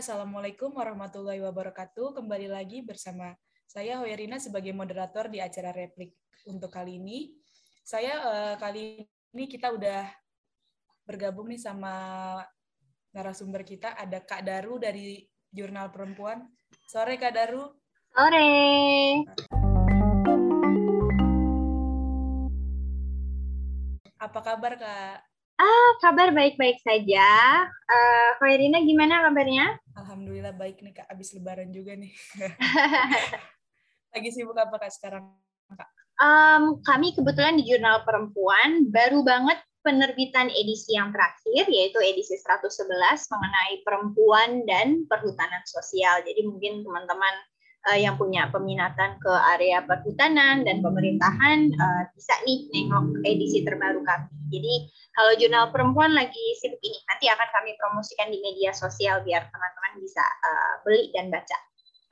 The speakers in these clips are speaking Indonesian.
Assalamualaikum warahmatullahi wabarakatuh. Kembali lagi bersama saya Hoerina sebagai moderator di acara Replik. Untuk kali ini, saya uh, kali ini kita udah bergabung nih sama narasumber kita. Ada Kak Daru dari Jurnal Perempuan. Sore Kak Daru. Sore. Apa kabar Kak? Ah, kabar baik-baik saja. Uh, Khairina gimana kabarnya? Alhamdulillah baik nih Kak, abis lebaran juga nih. Lagi sibuk apa Kak sekarang Kak? Um, kami kebetulan di Jurnal Perempuan baru banget penerbitan edisi yang terakhir yaitu edisi 111 mengenai perempuan dan perhutanan sosial. Jadi mungkin teman-teman uh, yang punya peminatan ke area perhutanan dan pemerintahan uh, bisa nih nengok edisi terbaru kami. Jadi kalau jurnal perempuan lagi sibuk ini, nanti akan kami promosikan di media sosial biar teman-teman bisa uh, beli dan baca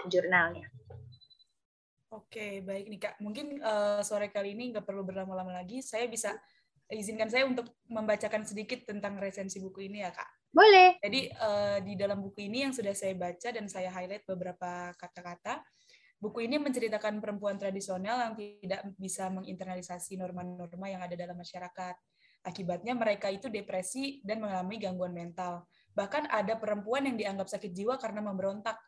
jurnalnya. Oke, baik nih Kak. Mungkin uh, sore kali ini nggak perlu berlama-lama lagi. Saya bisa izinkan saya untuk membacakan sedikit tentang resensi buku ini ya Kak. Boleh. Jadi uh, di dalam buku ini yang sudah saya baca dan saya highlight beberapa kata-kata, buku ini menceritakan perempuan tradisional yang tidak bisa menginternalisasi norma-norma yang ada dalam masyarakat. Akibatnya mereka itu depresi dan mengalami gangguan mental. Bahkan ada perempuan yang dianggap sakit jiwa karena memberontak.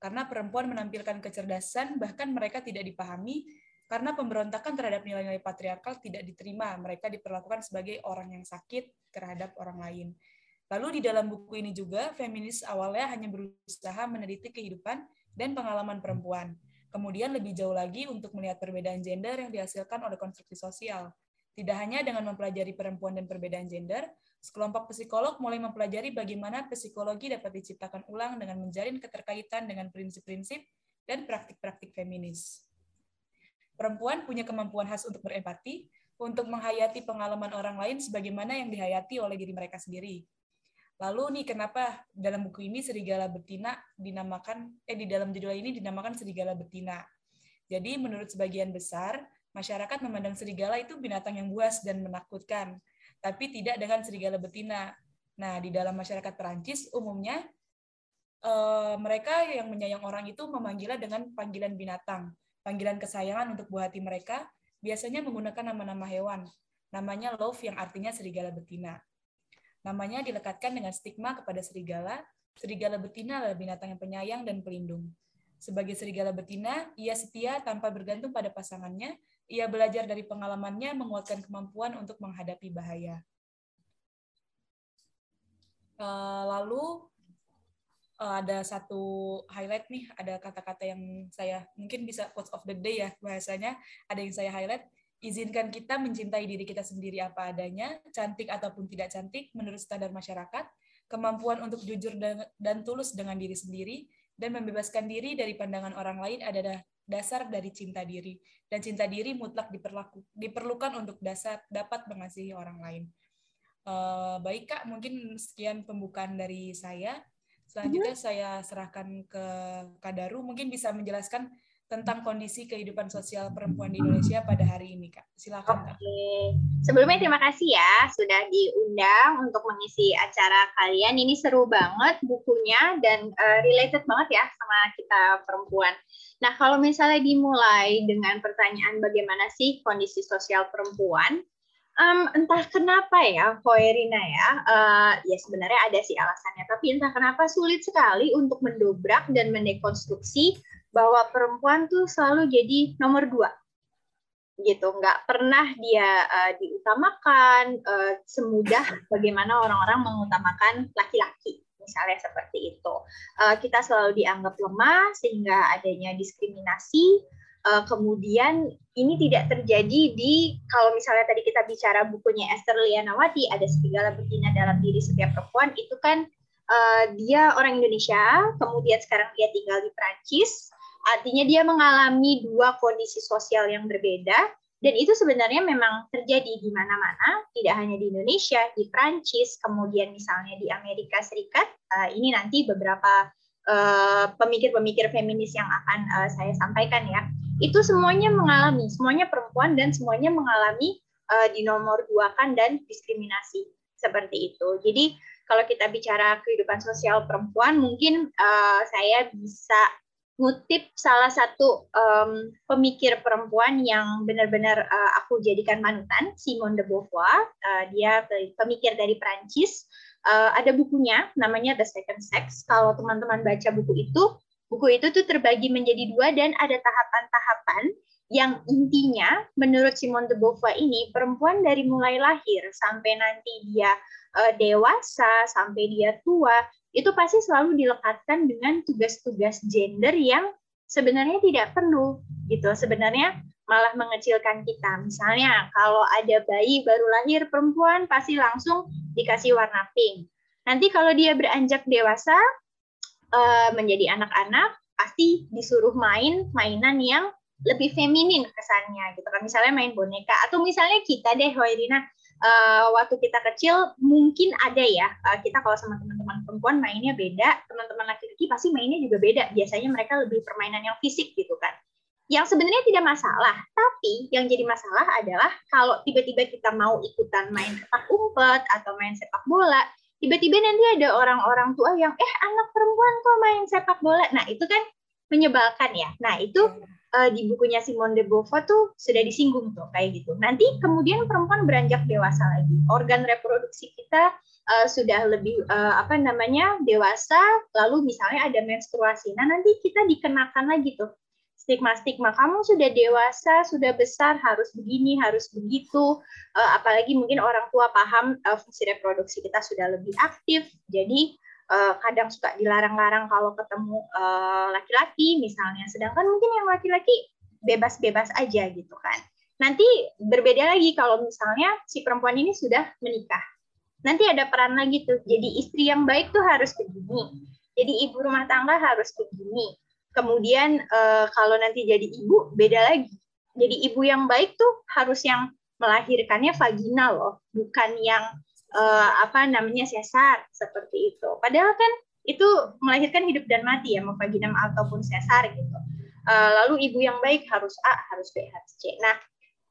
Karena perempuan menampilkan kecerdasan, bahkan mereka tidak dipahami karena pemberontakan terhadap nilai-nilai patriarkal tidak diterima. Mereka diperlakukan sebagai orang yang sakit terhadap orang lain. Lalu di dalam buku ini juga, feminis awalnya hanya berusaha meneliti kehidupan dan pengalaman perempuan. Kemudian lebih jauh lagi untuk melihat perbedaan gender yang dihasilkan oleh konstruksi sosial. Tidak hanya dengan mempelajari perempuan dan perbedaan gender, sekelompok psikolog mulai mempelajari bagaimana psikologi dapat diciptakan ulang dengan menjalin keterkaitan dengan prinsip-prinsip dan praktik-praktik feminis. Perempuan punya kemampuan khas untuk berempati, untuk menghayati pengalaman orang lain sebagaimana yang dihayati oleh diri mereka sendiri. Lalu nih kenapa dalam buku ini serigala betina dinamakan eh di dalam judul ini dinamakan serigala betina. Jadi menurut sebagian besar masyarakat memandang serigala itu binatang yang buas dan menakutkan, tapi tidak dengan serigala betina. Nah, di dalam masyarakat Perancis umumnya eh, mereka yang menyayang orang itu memanggilnya dengan panggilan binatang, panggilan kesayangan untuk buah hati mereka, biasanya menggunakan nama-nama hewan. Namanya love yang artinya serigala betina. Namanya dilekatkan dengan stigma kepada serigala. Serigala betina adalah binatang yang penyayang dan pelindung. Sebagai serigala betina, ia setia tanpa bergantung pada pasangannya. Ia belajar dari pengalamannya menguatkan kemampuan untuk menghadapi bahaya. Eh, lalu eh, ada satu highlight nih, ada kata-kata yang saya mungkin bisa quotes of the day ya bahasanya, ada yang saya highlight izinkan kita mencintai diri kita sendiri apa adanya, cantik ataupun tidak cantik menurut standar masyarakat, kemampuan untuk jujur dan, dan tulus dengan diri sendiri, dan membebaskan diri dari pandangan orang lain adalah dasar dari cinta diri. Dan cinta diri mutlak diperlaku, diperlukan untuk dasar dapat mengasihi orang lain. Uh, baik Kak, mungkin sekian pembukaan dari saya. Selanjutnya hmm. saya serahkan ke Kadaru, mungkin bisa menjelaskan tentang kondisi kehidupan sosial perempuan di Indonesia pada hari ini, Kak. Silakan, Kak. Oke. Sebelumnya terima kasih ya sudah diundang untuk mengisi acara kalian. Ini seru banget bukunya dan uh, related banget ya sama kita perempuan. Nah, kalau misalnya dimulai dengan pertanyaan bagaimana sih kondisi sosial perempuan, um, entah kenapa ya, Koerina ya, uh, ya sebenarnya ada sih alasannya, tapi entah kenapa sulit sekali untuk mendobrak dan mendekonstruksi bahwa perempuan tuh selalu jadi nomor dua. Gitu nggak pernah dia uh, diutamakan uh, semudah bagaimana orang-orang mengutamakan laki-laki misalnya seperti itu. Uh, kita selalu dianggap lemah sehingga adanya diskriminasi. Uh, kemudian ini tidak terjadi di kalau misalnya tadi kita bicara bukunya Esther Lianawati ada segala betina dalam diri setiap perempuan itu kan uh, dia orang Indonesia kemudian sekarang dia tinggal di Prancis Artinya dia mengalami dua kondisi sosial yang berbeda dan itu sebenarnya memang terjadi di mana-mana, tidak hanya di Indonesia, di Prancis, kemudian misalnya di Amerika Serikat. Uh, ini nanti beberapa eh, pemikir-pemikir feminis yang akan uh, saya sampaikan ya. Itu semuanya mengalami, semuanya perempuan dan semuanya mengalami uh, di nomor dua kan dan diskriminasi. seperti itu. Jadi kalau kita bicara kehidupan sosial perempuan, mungkin uh, saya bisa ngutip salah satu um, pemikir perempuan yang benar-benar uh, aku jadikan manutan, Simone de Beauvoir. Uh, dia pemikir dari Prancis. Uh, ada bukunya, namanya The Second Sex. Kalau teman-teman baca buku itu, buku itu tuh terbagi menjadi dua dan ada tahapan-tahapan yang intinya menurut Simone de Beauvoir ini perempuan dari mulai lahir sampai nanti dia dewasa sampai dia tua itu pasti selalu dilekatkan dengan tugas-tugas gender yang sebenarnya tidak perlu gitu. Sebenarnya malah mengecilkan kita. Misalnya kalau ada bayi baru lahir perempuan pasti langsung dikasih warna pink. Nanti kalau dia beranjak dewasa uh, menjadi anak-anak pasti disuruh main mainan yang lebih feminin kesannya gitu kan. Misalnya main boneka atau misalnya kita deh Wairina uh, waktu kita kecil mungkin ada ya uh, kita kalau sama teman-teman perempuan mainnya beda teman-teman laki-laki pasti mainnya juga beda. Biasanya mereka lebih permainan yang fisik gitu kan. Yang sebenarnya tidak masalah tapi yang jadi masalah adalah kalau tiba-tiba kita mau ikutan main sepak umpet atau main sepak bola tiba-tiba nanti ada orang-orang tua yang eh anak perempuan kok main sepak bola? Nah itu kan menyebalkan ya. Nah itu iya uh, di bukunya Simone de Beauvoir tuh sudah disinggung tuh kayak gitu. Nanti kemudian perempuan beranjak dewasa lagi, organ reproduksi kita uh, sudah lebih uh, apa namanya dewasa, lalu misalnya ada menstruasi. Nah nanti kita dikenakan lagi tuh stigma-stigma kamu sudah dewasa, sudah besar, harus begini, harus begitu. Uh, apalagi mungkin orang tua paham uh, fungsi reproduksi kita sudah lebih aktif, jadi uh, kadang suka dilarang-larang kalau ketemu eh, laki-laki uh, misalnya. Sedangkan mungkin yang laki-laki bebas-bebas aja gitu kan. Nanti berbeda lagi kalau misalnya si perempuan ini sudah menikah. Nanti ada peran lagi tuh. Jadi istri yang baik tuh harus begini. Jadi ibu rumah tangga harus begini. Kemudian uh, kalau nanti jadi ibu beda lagi. Jadi ibu yang baik tuh harus yang melahirkannya vaginal loh. Bukan yang uh, apa namanya sesar seperti itu. Padahal kan itu melahirkan hidup dan mati ya mau vaginam ataupun sesar gitu. Uh, lalu ibu yang baik harus A, harus B, harus C. Nah,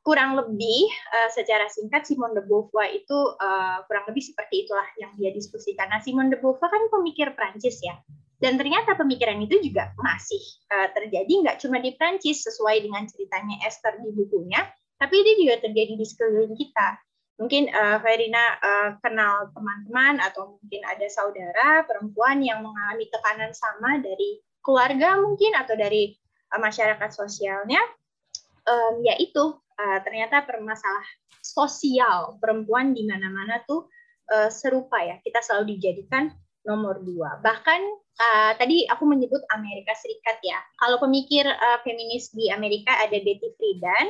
kurang lebih uh, secara singkat Simone de Beauvoir itu uh, kurang lebih seperti itulah yang dia diskusikan. Nah, Simone de Beauvoir kan pemikir Prancis ya. Dan ternyata pemikiran itu juga masih terjadi nggak cuma di Prancis sesuai dengan ceritanya Esther di bukunya, tapi ini juga terjadi di sekeliling kita mungkin uh, Verina uh, kenal teman-teman atau mungkin ada saudara perempuan yang mengalami tekanan sama dari keluarga mungkin atau dari uh, masyarakat sosialnya, um, yaitu uh, ternyata permasalah sosial perempuan di mana-mana tuh uh, serupa ya. Kita selalu dijadikan nomor dua. Bahkan uh, tadi aku menyebut Amerika Serikat ya. Kalau pemikir uh, feminis di Amerika ada Betty Friedan,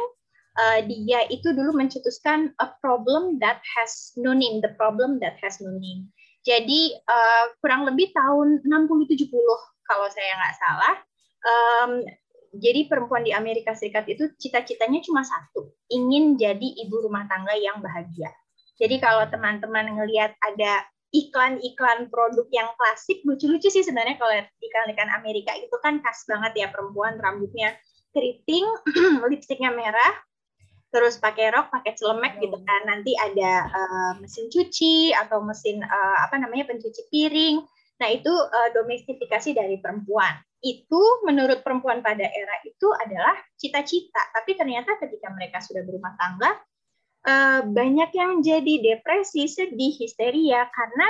uh, dia itu dulu mencetuskan a problem that has no name, the problem that has no name. Jadi uh, kurang lebih tahun 60-70 kalau saya nggak salah, um, jadi perempuan di Amerika Serikat itu cita-citanya cuma satu, ingin jadi ibu rumah tangga yang bahagia. Jadi kalau teman-teman ngelihat ada iklan-iklan produk yang klasik, lucu-lucu sih sebenarnya kalau iklan-iklan Amerika itu kan khas banget ya perempuan rambutnya keriting, lipstiknya merah, terus pakai rok, pakai celemek gitu kan. Nanti ada uh, mesin cuci atau mesin uh, apa namanya pencuci piring. Nah, itu uh, domestifikasi dari perempuan. Itu menurut perempuan pada era itu adalah cita-cita. Tapi ternyata ketika mereka sudah berumah tangga, uh, banyak yang jadi depresi, sedih, histeria karena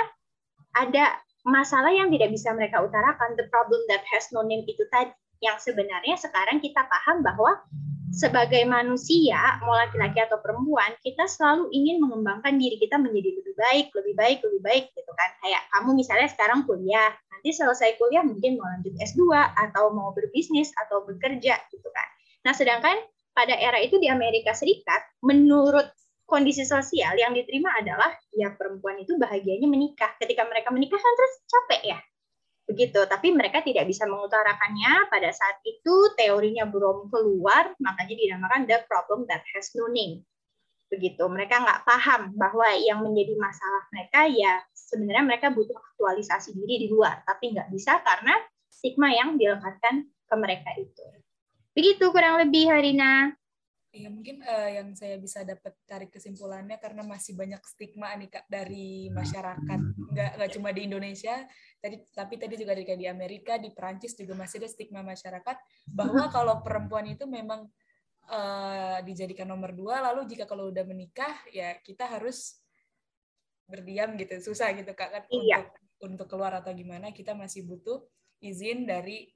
ada masalah yang tidak bisa mereka utarakan. The problem that has no name itu tadi yang sebenarnya sekarang kita paham bahwa sebagai manusia, mau laki-laki atau perempuan, kita selalu ingin mengembangkan diri kita menjadi lebih baik, lebih baik, lebih baik gitu kan. Kayak kamu misalnya sekarang kuliah, nanti selesai kuliah mungkin mau lanjut S2 atau mau berbisnis atau bekerja gitu kan. Nah, sedangkan pada era itu di Amerika Serikat, menurut kondisi sosial yang diterima adalah ya perempuan itu bahagianya menikah. Ketika mereka menikah kan terus capek ya, begitu. Tapi mereka tidak bisa mengutarakannya pada saat itu teorinya belum keluar, makanya dinamakan the problem that has no name. Begitu. Mereka nggak paham bahwa yang menjadi masalah mereka ya sebenarnya mereka butuh aktualisasi diri di luar, tapi nggak bisa karena stigma yang dilekatkan ke mereka itu. Begitu kurang lebih Harina. Iya mungkin uh, yang saya bisa dapat tarik kesimpulannya karena masih banyak stigma nih kak dari masyarakat. Nggak nggak cuma di Indonesia tadi tapi tadi juga di di Amerika di Perancis juga masih ada stigma masyarakat bahwa kalau perempuan itu memang uh, dijadikan nomor dua lalu jika kalau udah menikah ya kita harus berdiam gitu. Susah gitu kak kan iya. untuk untuk keluar atau gimana kita masih butuh izin dari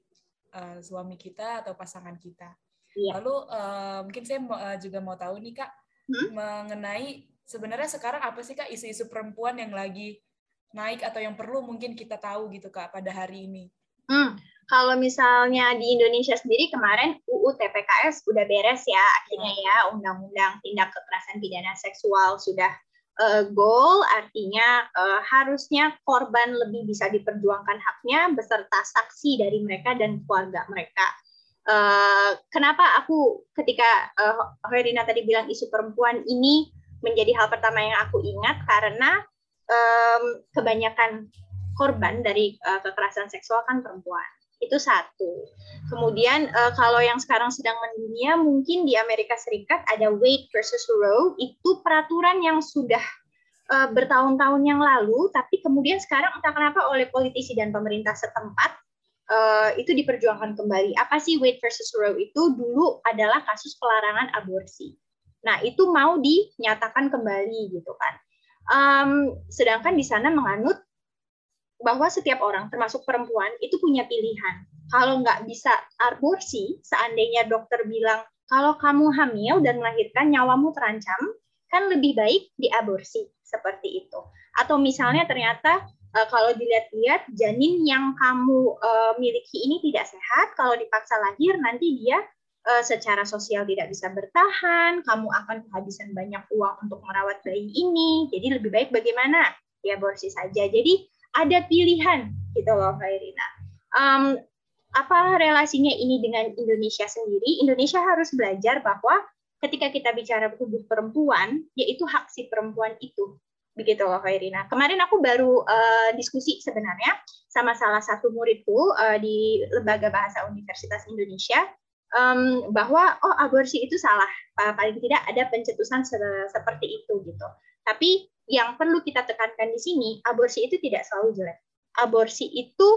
uh, suami kita atau pasangan kita Iya. Lalu uh, mungkin saya uh, juga mau tahu nih kak hmm? mengenai sebenarnya sekarang apa sih kak isu-isu perempuan yang lagi naik atau yang perlu mungkin kita tahu gitu kak pada hari ini? Hmm. Kalau misalnya di Indonesia sendiri kemarin UU TPKS udah beres ya akhirnya hmm. ya undang-undang tindak kekerasan pidana seksual sudah uh, goal artinya uh, harusnya korban lebih bisa diperjuangkan haknya beserta saksi dari mereka dan keluarga mereka. Uh, kenapa aku ketika uh, Herina tadi bilang isu perempuan ini menjadi hal pertama yang aku ingat karena um, kebanyakan korban dari uh, kekerasan seksual kan perempuan. Itu satu. Kemudian uh, kalau yang sekarang sedang mendunia mungkin di Amerika Serikat ada Wade versus Roe. Itu peraturan yang sudah uh, bertahun-tahun yang lalu. Tapi kemudian sekarang entah kenapa oleh politisi dan pemerintah setempat uh, itu diperjuangkan kembali. Apa sih Wade versus Roe itu dulu adalah kasus pelarangan aborsi. Nah itu mau dinyatakan kembali gitu kan. Um, sedangkan di sana menganut bahwa setiap orang termasuk perempuan itu punya pilihan. Kalau nggak bisa aborsi, seandainya dokter bilang kalau kamu hamil dan melahirkan nyawamu terancam, kan lebih baik diaborsi seperti itu. Atau misalnya ternyata uh, kalau dilihat-lihat janin yang kamu uh, miliki ini tidak sehat, kalau dipaksa lahir nanti dia uh, secara sosial tidak bisa bertahan, kamu akan kehabisan banyak uang untuk merawat bayi ini. Jadi lebih baik bagaimana? Ya aborsi saja. Jadi ada pilihan gitu loh, Khairina. Um, apa relasinya ini dengan Indonesia sendiri? Indonesia harus belajar bahwa ketika kita bicara tubuh perempuan, yaitu hak si perempuan itu begitu loh Khairina. Kemarin aku baru uh, diskusi sebenarnya sama salah satu muridku uh, di Lembaga Bahasa Universitas Indonesia um, bahwa oh aborsi itu salah, paling tidak ada pencetusan se seperti itu gitu. Tapi yang perlu kita tekankan di sini, aborsi itu tidak selalu jelek. Aborsi itu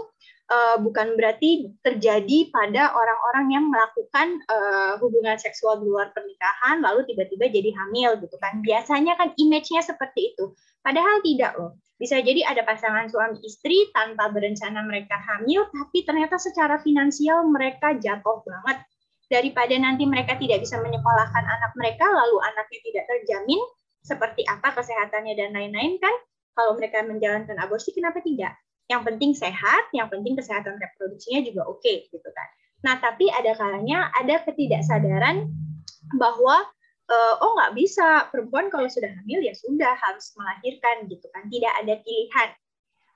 uh, bukan berarti terjadi pada orang-orang yang melakukan uh, hubungan seksual di luar pernikahan lalu tiba-tiba jadi hamil gitu kan. Biasanya kan image-nya seperti itu. Padahal tidak loh. Bisa jadi ada pasangan suami istri tanpa berencana mereka hamil, tapi ternyata secara finansial mereka jatuh banget. Daripada nanti mereka tidak bisa menyekolahkan anak mereka, lalu anaknya tidak terjamin, seperti apa kesehatannya dan lain-lain kan, kalau mereka menjalankan aborsi, kenapa tidak? Yang penting sehat, yang penting kesehatan reproduksinya juga oke, okay, gitu kan. Nah, tapi ada kalanya ada ketidaksadaran bahwa uh, oh nggak bisa perempuan kalau sudah hamil ya sudah harus melahirkan gitu kan. Tidak ada pilihan.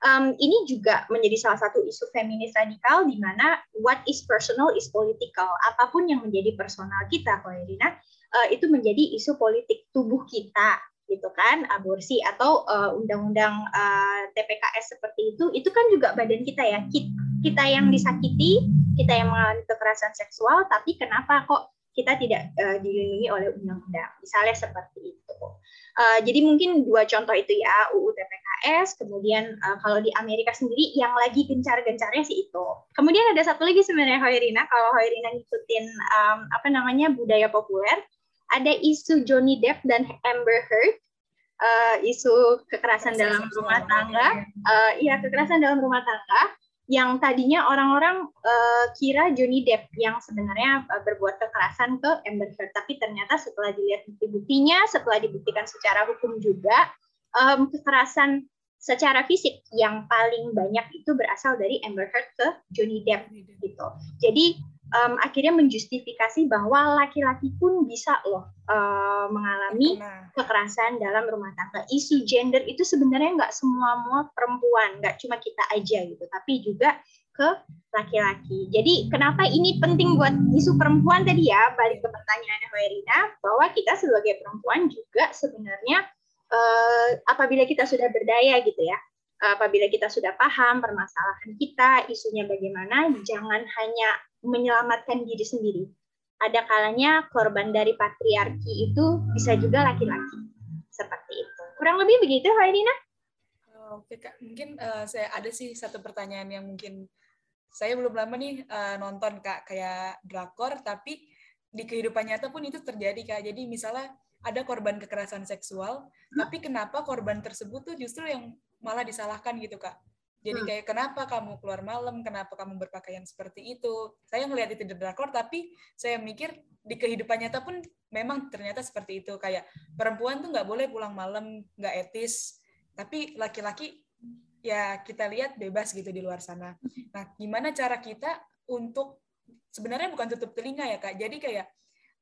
Um, ini juga menjadi salah satu isu feminis radikal di mana what is personal is political. Apa pun yang menjadi personal kita Irina uh, itu menjadi isu politik tubuh kita gitu kan aborsi atau uh, undang-undang uh, TPKS seperti itu itu kan juga badan kita ya kita yang disakiti kita yang mengalami kekerasan seksual tapi kenapa kok kita tidak uh, dilindungi oleh undang-undang. Misalnya seperti itu. Uh, jadi mungkin dua contoh itu ya UU TPKS, kemudian uh, kalau di Amerika sendiri yang lagi gencar-gencarnya sih itu. Kemudian ada satu lagi sebenarnya Hoirina, kalau Hoirina ngikutin um, apa namanya budaya populer, ada isu Johnny Depp dan Amber Heard, uh, isu kekerasan dalam rumah tangga, uh, iya kekerasan dalam rumah tangga yang tadinya orang-orang uh, kira Johnny Depp yang sebenarnya berbuat kekerasan ke Amber Heard, tapi ternyata setelah dilihat bukti-buktinya, setelah dibuktikan secara hukum juga, um, kekerasan secara fisik yang paling banyak itu berasal dari Amber Heard ke Johnny Depp gitu. Jadi um, akhirnya menjustifikasi bahwa laki-laki pun bisa loh uh, mengalami kekerasan dalam rumah tangga. Isu gender itu sebenarnya nggak semua semua perempuan, nggak cuma kita aja gitu, tapi juga ke laki-laki. Jadi kenapa ini penting buat isu perempuan tadi ya, balik ke pertanyaannya Werina, bahwa kita sebagai perempuan juga sebenarnya uh, apabila kita sudah berdaya gitu ya, apabila kita sudah paham permasalahan kita, isunya bagaimana, jangan hanya menyelamatkan diri sendiri. ada kalanya korban dari patriarki itu bisa juga laki-laki. Seperti itu. Kurang lebih begitu, Hairina? Oke, Kak. Mungkin uh, saya ada sih satu pertanyaan yang mungkin saya belum lama nih uh, nonton Kak kayak drakor tapi di kehidupan nyata pun itu terjadi Kak. Jadi misalnya ada korban kekerasan seksual, hmm? tapi kenapa korban tersebut tuh justru yang malah disalahkan gitu Kak. Jadi hmm. kayak kenapa kamu keluar malam, kenapa kamu berpakaian seperti itu. Saya ngelihat itu di drakor tapi saya mikir di kehidupan nyata pun memang ternyata seperti itu kayak perempuan tuh nggak boleh pulang malam, nggak etis. Tapi laki-laki ya kita lihat bebas gitu di luar sana. Nah, gimana cara kita untuk sebenarnya bukan tutup telinga ya kak. Jadi kayak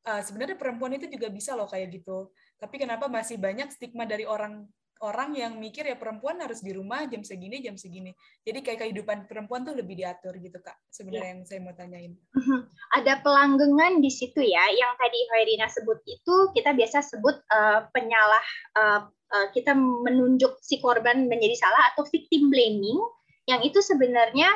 uh, sebenarnya perempuan itu juga bisa loh kayak gitu. Tapi kenapa masih banyak stigma dari orang orang yang mikir ya perempuan harus di rumah jam segini jam segini. Jadi kayak kehidupan perempuan tuh lebih diatur gitu kak. Sebenarnya ya. yang saya mau tanyain. Mhm. Ada pelanggengan di situ ya. Yang tadi Hoirina sebut itu kita biasa sebut uh, penyalah uh, uh, kita menunjuk si korban menjadi salah atau victim blaming. Yang itu sebenarnya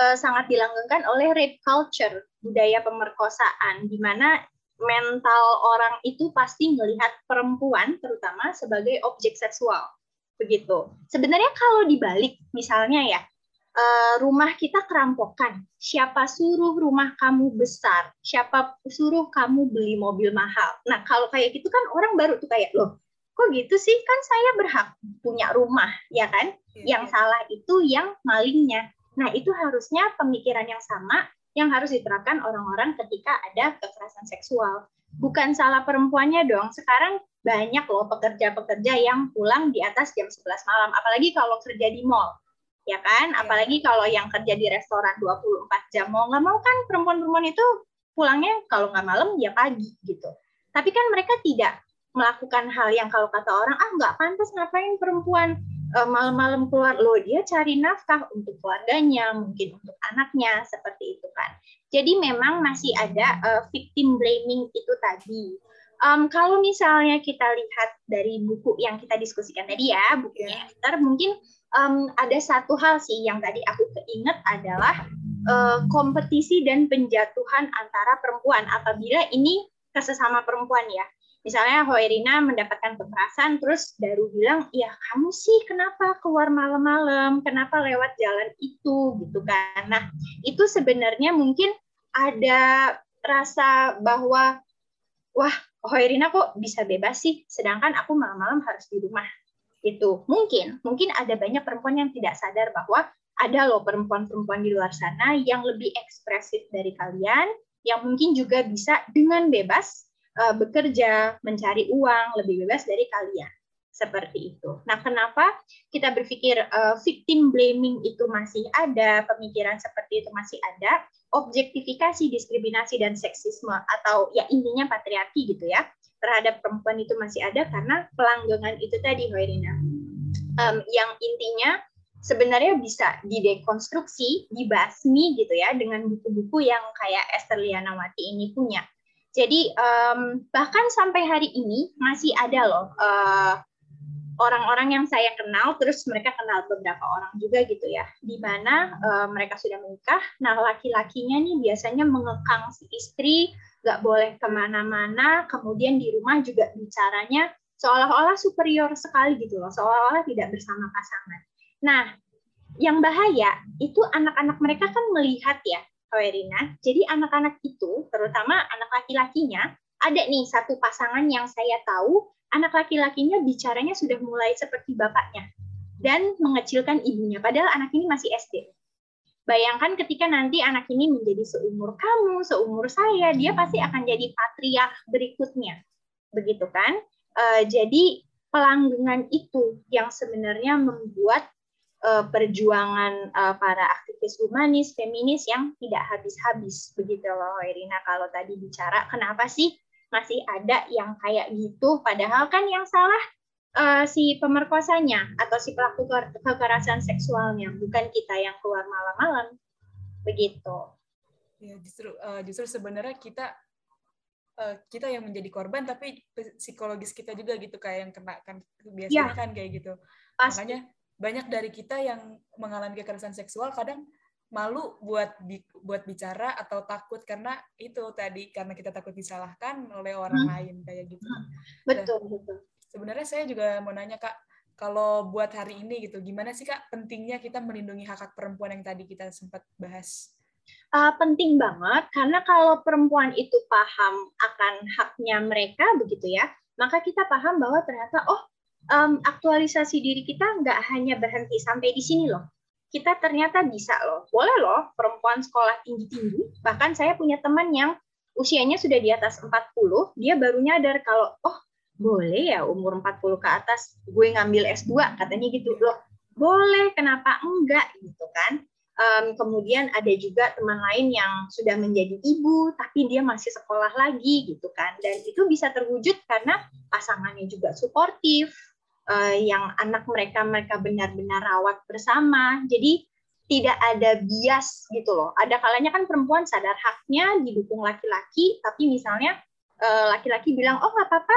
uh, sangat dilanggengkan oleh rape culture budaya pemerkosaan di mana mental orang itu pasti melihat perempuan terutama sebagai objek seksual. Begitu. Sebenarnya kalau dibalik misalnya ya, eh, rumah kita kerampokan. Siapa suruh rumah kamu besar? Siapa suruh kamu beli mobil mahal? Nah, kalau kayak gitu kan orang baru tuh kayak, loh, kok gitu sih? Kan saya berhak punya rumah, ya kan? Iya, yang iya. salah itu yang malingnya. Nah, itu harusnya pemikiran yang sama yang harus diterapkan orang-orang ketika ada kekerasan seksual. Bukan salah perempuannya dong. Sekarang banyak loh pekerja-pekerja yang pulang di atas jam 11 malam, apalagi kalau kerja di mall. Ya kan? Iya. Apalagi kalau yang kerja di restoran 24 jam. Mau nggak mau kan perempuan-perempuan itu pulangnya kalau nggak malam ya pagi gitu. Tapi kan mereka tidak melakukan hal yang kalau kata orang, ah nggak pantas ngapain perempuan malam-malam keluar. Loh dia cari nafkah untuk keluarganya mungkin untuk anaknya seperti itu kan. Jadi memang masih ada uh, victim blaming itu tadi. Um, kalau misalnya kita lihat dari buku yang kita diskusikan tadi ya bukunya iya. Esther mungkin um, ada satu hal sih yang tadi aku keinget adalah uh, kompetisi dan penjatuhan antara perempuan. Apabila ini kesesama perempuan ya misalnya Hoerina mendapatkan kekerasan terus Daru bilang ya kamu sih kenapa keluar malam-malam? Kenapa lewat jalan itu? Gitu kan. Nah itu sebenarnya mungkin ada rasa bahwa wah Hoerina kok bisa bebas sih? Sedangkan aku malam-malam harus di rumah. Itu mungkin mungkin ada banyak perempuan yang tidak sadar bahwa ada loh perempuan-perempuan di luar sana yang lebih ekspresif dari kalian yang mungkin juga bisa dengan bebas uh, bekerja, mencari uang lebih bebas dari kalian. Seperti itu. Nah, kenapa kita berpikir uh, victim blaming itu masih ada, pemikiran seperti itu masih ada, objektifikasi, diskriminasi dan seksisme atau ya intinya patriarki gitu ya terhadap perempuan itu masih ada karena pelanggangan itu tadi, Hoirina. Um, yang intinya sebenarnya bisa didekonstruksi, dibasmi gitu ya dengan buku-buku yang kayak Esther Lianawati ini punya. Jadi um, bahkan sampai hari ini masih ada loh orang orang-orang yang saya kenal, terus mereka kenal beberapa orang juga gitu ya, di mana uh, mereka sudah menikah. Nah laki-lakinya nih biasanya mengekang si istri, nggak boleh ke mana-mana, kemudian di rumah juga bicaranya seolah-olah superior sekali gitu loh, seolah-olah tidak bersama pasangan. Nah, yang bahaya itu anak-anak mereka kan melihat ya Kawerina. Jadi anak-anak itu, terutama anak laki-lakinya, ada nih satu pasangan yang saya tahu, anak laki-lakinya bicaranya sudah mulai seperti bapaknya dan mengecilkan ibunya, padahal anak ini masih SD. Bayangkan ketika nanti anak ini menjadi seumur kamu, seumur saya, dia pasti akan jadi patriark berikutnya. Begitu kan? Uh, jadi pelanggengan itu yang sebenarnya membuat uh, perjuangan uh, para aktivis humanis, feminis yang tidak habis-habis begitu loh Irina kalau tadi bicara kenapa sih masih ada yang kayak gitu padahal kan yang salah uh, si pemerkosanya atau si pelaku kekerasan seksualnya bukan kita yang keluar malam-malam begitu. Ya justru uh, justru sebenarnya kita uh, kita yang menjadi korban tapi psikologis kita juga gitu kayak yang kena kan biasanya ya, kan kayak gitu. Pasti. Makanya banyak dari kita yang mengalami kekerasan seksual kadang malu buat bi buat bicara atau takut karena itu tadi karena kita takut disalahkan oleh orang hmm. lain kayak gitu. Hmm. Betul, nah, betul. Sebenarnya saya juga mau nanya Kak, kalau buat hari ini gitu, gimana sih Kak pentingnya kita melindungi hak-hak perempuan yang tadi kita sempat bahas? Uh, penting banget karena kalau perempuan itu paham akan haknya mereka begitu ya, maka kita paham bahwa ternyata oh um, aktualisasi diri kita nggak hanya berhenti sampai di sini loh kita ternyata bisa loh. Boleh loh perempuan sekolah tinggi-tinggi. Bahkan saya punya teman yang usianya sudah di atas 40, dia baru nyadar kalau, oh boleh ya umur 40 ke atas gue ngambil S2, katanya gitu. Loh, boleh, kenapa enggak gitu kan. Um, kemudian ada juga teman lain yang sudah menjadi ibu, tapi dia masih sekolah lagi gitu kan. Dan itu bisa terwujud karena pasangannya juga suportif, uh, yang anak mereka mereka benar-benar rawat bersama. Jadi tidak ada bias gitu loh. Ada kalanya kan perempuan sadar haknya didukung laki-laki, tapi misalnya eh, laki-laki bilang, oh nggak apa-apa,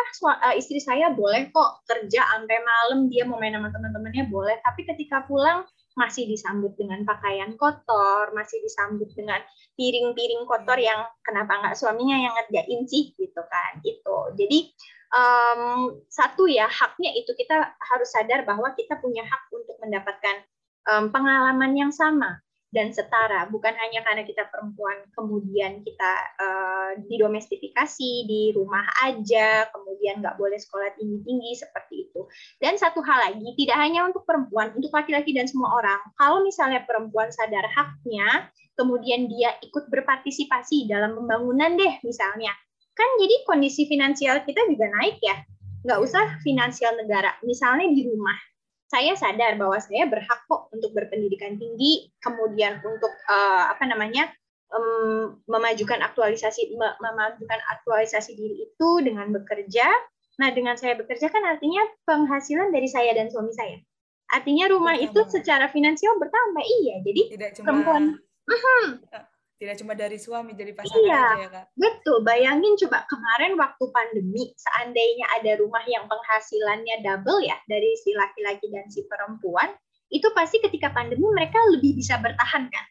eh, istri saya boleh kok kerja sampai malam, dia mau main sama teman-temannya boleh. Tapi ketika pulang masih disambut dengan pakaian kotor, masih disambut dengan piring-piring kotor yang kenapa nggak suaminya yang ngerjain sih gitu kan. Itu. Jadi um, satu ya haknya itu kita harus sadar bahwa kita punya hak untuk mendapatkan um, pengalaman yang sama dan setara. Bukan hanya karena kita perempuan kemudian kita uh, didomestifikasi di rumah aja kemudian nggak boleh sekolah tinggi tinggi seperti itu. Dan satu hal lagi tidak hanya untuk perempuan untuk laki-laki dan semua orang. Kalau misalnya perempuan sadar haknya kemudian dia ikut berpartisipasi dalam pembangunan deh misalnya kan jadi kondisi finansial kita juga naik ya. Nggak iya. usah finansial negara. Misalnya di rumah, saya sadar bahwa saya berhak kok untuk berpendidikan tinggi, kemudian untuk uh, apa namanya um, memajukan aktualisasi memajukan aktualisasi diri itu dengan bekerja. Nah, dengan saya bekerja kan artinya penghasilan dari saya dan suami saya. Artinya rumah itu secara finansial bertambah. Iya, jadi Tidak cuma... perempuan. Uh -huh tidak cuma dari suami jadi pasangan iya, aja ya kak? betul. Bayangin coba kemarin waktu pandemi seandainya ada rumah yang penghasilannya double ya dari si laki-laki dan si perempuan itu pasti ketika pandemi mereka lebih bisa bertahan kan?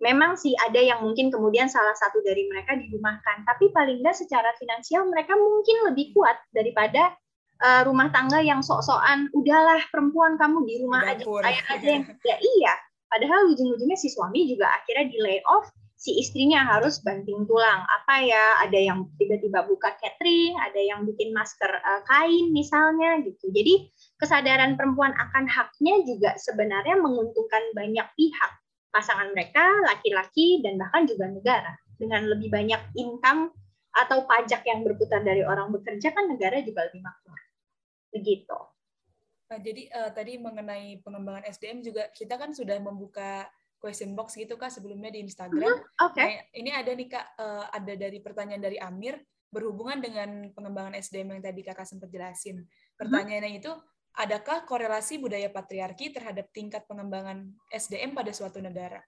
Memang sih ada yang mungkin kemudian salah satu dari mereka dirumahkan tapi paling nggak secara finansial mereka mungkin lebih kuat daripada uh, rumah tangga yang sok-sokan udahlah perempuan kamu di rumah aja saya aja yang ya iya. Padahal ujung-ujungnya si suami juga akhirnya di lay off si istrinya harus banting tulang. Apa ya? Ada yang tiba-tiba buka catering, ada yang bikin masker uh, kain misalnya gitu. Jadi kesadaran perempuan akan haknya juga sebenarnya menguntungkan banyak pihak. Pasangan mereka, laki-laki dan bahkan juga negara. Dengan lebih banyak income atau pajak yang berputar dari orang bekerja kan negara juga lebih makmur. Begitu. Nah, jadi uh, tadi mengenai pengembangan SDM juga kita kan sudah membuka question box gitu kak sebelumnya di Instagram. Mm-hmm. Oke. Okay. Nah, ini ada nih kak, uh, ada dari pertanyaan dari Amir berhubungan dengan pengembangan SDM yang tadi kakak sempat jelasin. Pertanyaannya mm-hmm. itu, adakah korelasi budaya patriarki terhadap tingkat pengembangan SDM pada suatu negara?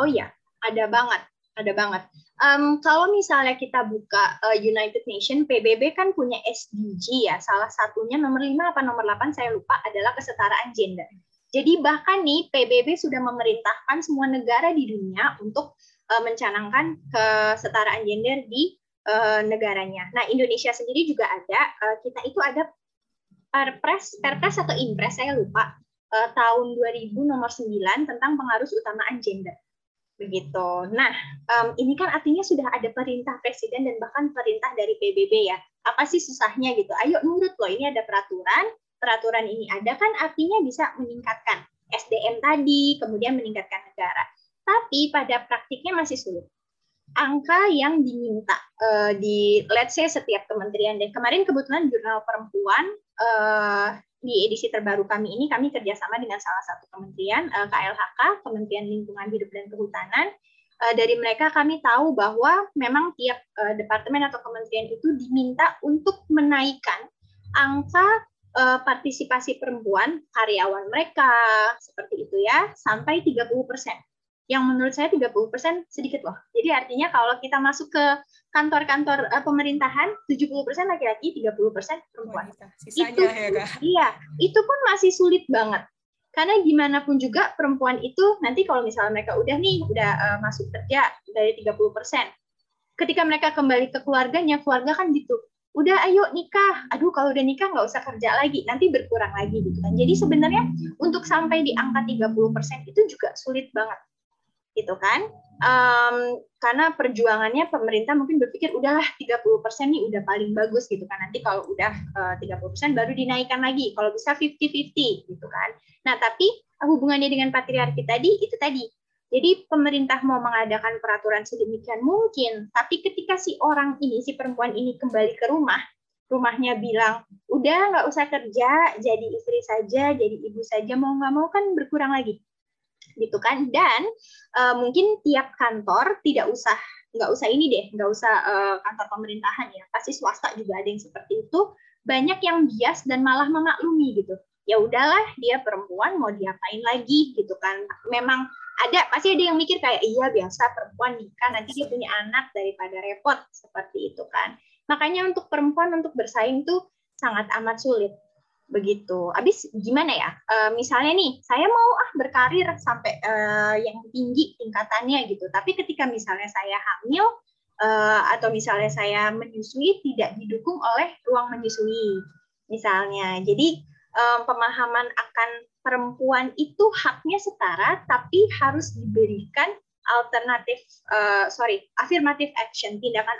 Oh iya, ada banget, ada banget. Um, kalau misalnya kita buka uh, United Nation, PBB kan punya SDG ya, salah satunya nomor 5 apa nomor 8 saya lupa adalah kesetaraan gender. Jadi bahkan nih PBB sudah memerintahkan semua negara di dunia untuk uh, mencanangkan kesetaraan gender di uh, negaranya. Nah Indonesia sendiri juga ada. Uh, kita itu ada Perpres, Perpres atau Impres saya lupa uh, tahun 2000 nomor 9 tentang pengaruh utamaan gender. Begitu. Nah, um, ini kan artinya sudah ada perintah presiden dan bahkan perintah dari PBB ya. Apa sih susahnya gitu? Ayo nurut loh, ini ada peraturan, peraturan ini ada kan artinya bisa meningkatkan SDM tadi, kemudian meningkatkan negara. Tapi pada praktiknya masih sulit. Angka yang diminta uh, di let's say setiap kementerian dan kemarin kebetulan jurnal perempuan uh, di edisi terbaru kami ini kami kerjasama dengan salah satu kementerian uh, eh, KLHK Kementerian Lingkungan Hidup dan Kehutanan dari mereka kami tahu bahwa memang tiap departemen atau kementerian itu diminta untuk menaikkan angka uh, partisipasi perempuan karyawan mereka seperti itu ya sampai 30 persen. Yang menurut saya 30 persen sedikit loh. Jadi artinya kalau kita masuk ke kantor-kantor uh, pemerintahan 70 persen laki-laki, 30 persen perempuan. Sisanya itu, ya kak? Iya, itu pun masih sulit banget. Karena gimana pun juga perempuan itu nanti kalau misalnya mereka udah nih udah uh, masuk kerja dari 30%. Ketika mereka kembali ke keluarganya, keluarga kan gitu. Udah ayo nikah. Aduh kalau udah nikah nggak usah kerja lagi, nanti berkurang lagi gitu kan. Jadi sebenarnya untuk sampai di angka 30% itu juga sulit banget. Gitu kan? Um, karena perjuangannya pemerintah mungkin berpikir udahlah 30% nih udah paling bagus gitu kan. Nanti kalau udah uh, 30% baru dinaikkan lagi. Kalau bisa 50-50 gitu kan. Nah, tapi hubungannya dengan patriarki tadi itu tadi. Jadi pemerintah mau mengadakan peraturan sedemikian mungkin, tapi ketika si orang ini, si perempuan ini kembali ke rumah, rumahnya bilang, udah nggak usah kerja, jadi istri saja, jadi ibu saja, mau nggak mau kan berkurang lagi, gitu kan? Dan uh, mungkin tiap kantor tidak usah nggak usah ini deh, nggak usah uh, kantor pemerintahan ya, pasti swasta juga ada yang seperti itu. Banyak yang bias dan malah memaklumi gitu ya udahlah dia perempuan mau diapain lagi gitu kan memang ada pasti ada yang mikir kayak iya biasa perempuan nikah nanti dia punya anak daripada repot seperti itu kan makanya untuk perempuan untuk bersaing tuh sangat amat sulit begitu. Abis gimana ya? E, misalnya nih, saya mau ah berkarir sampai e, yang tinggi tingkatannya gitu. Tapi ketika misalnya saya hamil e, atau misalnya saya menyusui tidak didukung oleh ruang menyusui, misalnya. Jadi um, pemahaman akan perempuan itu haknya setara, tapi harus diberikan alternatif, uh, sorry, afirmatif action, tindakan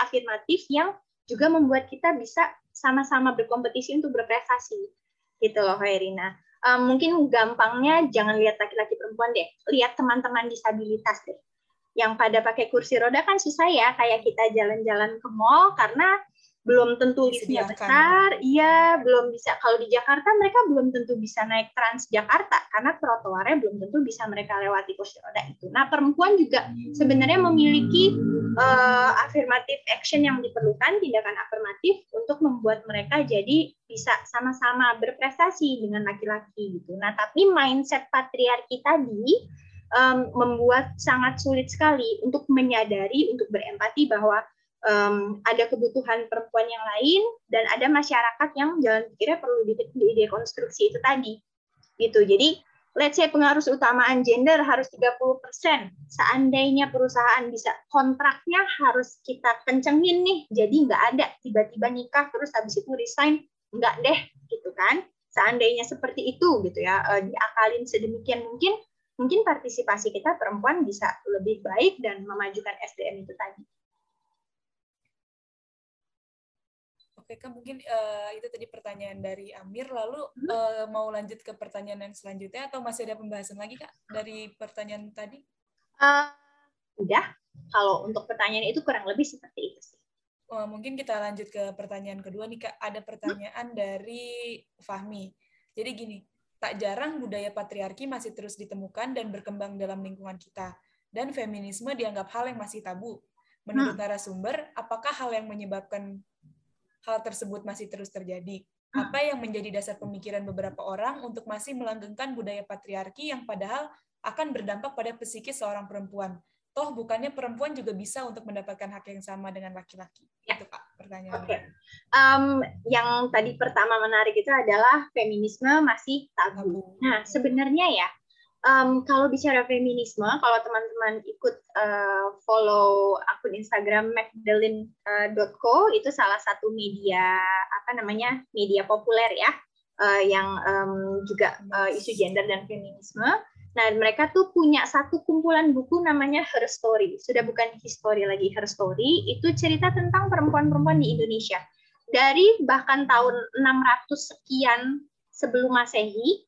afirmatif yang juga membuat kita bisa sama-sama berkompetisi untuk berprestasi. Gitu loh, Herina. Um, mungkin gampangnya jangan lihat laki-laki perempuan deh, lihat teman-teman disabilitas deh. Yang pada pakai kursi roda kan susah ya, kayak kita jalan-jalan ke mall karena belum tentu liftnya besar, iya belum bisa. Kalau di Jakarta mereka belum tentu bisa naik Trans Jakarta karena trotoarnya belum tentu bisa mereka lewati kursi roda itu. Nah perempuan juga sebenarnya memiliki uh, affirmative action yang diperlukan, tindakan afirmatif untuk membuat mereka jadi bisa sama-sama berprestasi dengan laki-laki gitu. Nah tapi mindset patriarki tadi um, membuat sangat sulit sekali untuk menyadari, untuk berempati bahwa um, ada kebutuhan perempuan yang lain dan ada masyarakat yang jalan pikirnya perlu di, di dekonstruksi itu tadi gitu jadi let's say pengaruh utamaan gender harus 30%. Seandainya perusahaan bisa kontraknya harus kita kencengin nih. Jadi nggak ada tiba-tiba nikah terus habis itu resign. Nggak deh gitu kan. Seandainya seperti itu gitu ya. Eh, diakalin sedemikian mungkin mungkin partisipasi kita perempuan bisa lebih baik dan memajukan SDM itu tadi. Oke, kan mungkin uh, itu tadi pertanyaan dari Amir. Lalu uh, mau lanjut ke pertanyaan yang selanjutnya atau masih ada pembahasan lagi kak dari pertanyaan tadi? Uh, udah. Kalau untuk pertanyaan itu kurang lebih seperti itu sih. Uh, mungkin kita lanjut ke pertanyaan kedua nih kak. Ada pertanyaan hmm? dari Fahmi. Jadi gini, tak jarang budaya patriarki masih terus ditemukan dan berkembang dalam lingkungan kita. Dan feminisme dianggap hal yang masih tabu. Menurut hmm. narasumber, apakah hal yang menyebabkan hal tersebut masih terus terjadi? Hmm. Apa yang menjadi dasar pemikiran beberapa orang untuk masih melanggengkan budaya patriarki yang padahal akan berdampak pada psikis seorang perempuan? Toh bukannya perempuan juga bisa untuk mendapatkan hak yang sama dengan laki-laki? Ya. Itu Pak pertanyaan. Oke. Okay. Um, yang tadi pertama menarik itu adalah feminisme masih tabu. tabu. Nah, sebenarnya ya um, kalau bicara feminisme, kalau teman-teman ikut uh, follow akun Instagram magdalene.co uh, itu salah satu media apa namanya media populer ya uh, yang um, juga uh, isu gender dan feminisme. Nah mereka tuh punya satu kumpulan buku namanya Her Story. Sudah bukan history lagi Her Story. Itu cerita tentang perempuan-perempuan di Indonesia dari bahkan tahun 600 sekian sebelum Masehi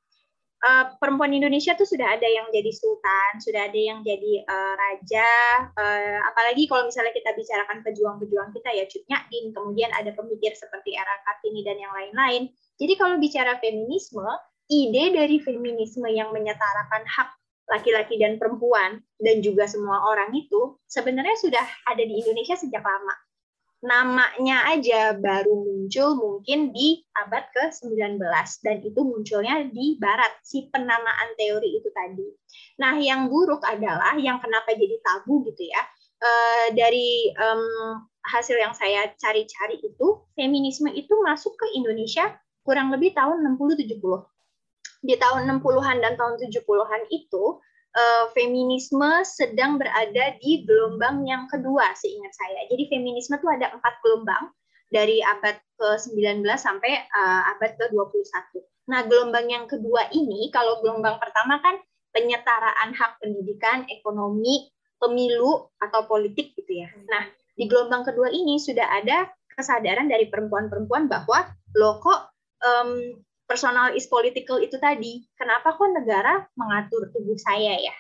uh, perempuan Indonesia tuh sudah ada yang jadi sultan, sudah ada yang jadi uh, raja, uh, apalagi kalau misalnya kita bicarakan pejuang-pejuang kita ya Cut Nyakin, kemudian ada pemikir seperti Era Kartini dan yang lain-lain. Jadi kalau bicara feminisme, ide dari feminisme yang menyetarakan hak laki-laki dan perempuan dan juga semua orang itu sebenarnya sudah ada di Indonesia sejak lama namanya aja baru muncul mungkin di abad ke-19 dan itu munculnya di barat si penamaan teori itu tadi. Nah, yang buruk adalah yang kenapa jadi tabu gitu ya. E, dari um, hasil yang saya cari-cari itu feminisme itu masuk ke Indonesia kurang lebih tahun 60 70. di tahun 60-an dan tahun 70-an itu uh, feminisme sedang berada di gelombang yang kedua seingat saya. Jadi feminisme itu ada empat gelombang dari abad ke-19 sampai uh, abad ke-21. Nah, gelombang yang kedua ini kalau gelombang pertama kan penyetaraan hak pendidikan, ekonomi, pemilu atau politik gitu ya. Nah, di gelombang kedua ini sudah ada kesadaran dari perempuan-perempuan bahwa loh kok um, personal is political itu tadi. Kenapa kok negara mengatur tubuh saya ya?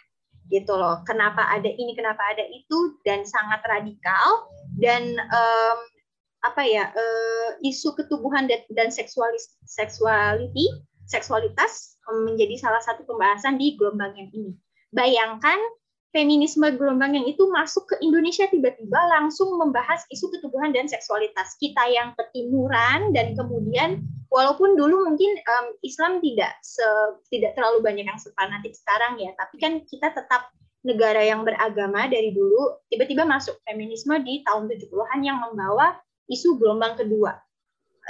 Gitu loh. Kenapa ada ini, kenapa ada itu dan sangat radikal dan um, apa ya uh, isu ketubuhan dan, seksualis seksuality seksualitas menjadi salah satu pembahasan di gelombang yang ini. Bayangkan feminisme gelombang yang itu masuk ke Indonesia tiba-tiba langsung membahas isu ketubuhan dan seksualitas kita yang ketimuran dan kemudian walaupun dulu mungkin um, Islam tidak se, tidak terlalu banyak yang sepanatik sekarang ya tapi kan kita tetap negara yang beragama dari dulu tiba-tiba masuk feminisme di tahun 70-an yang membawa isu gelombang kedua.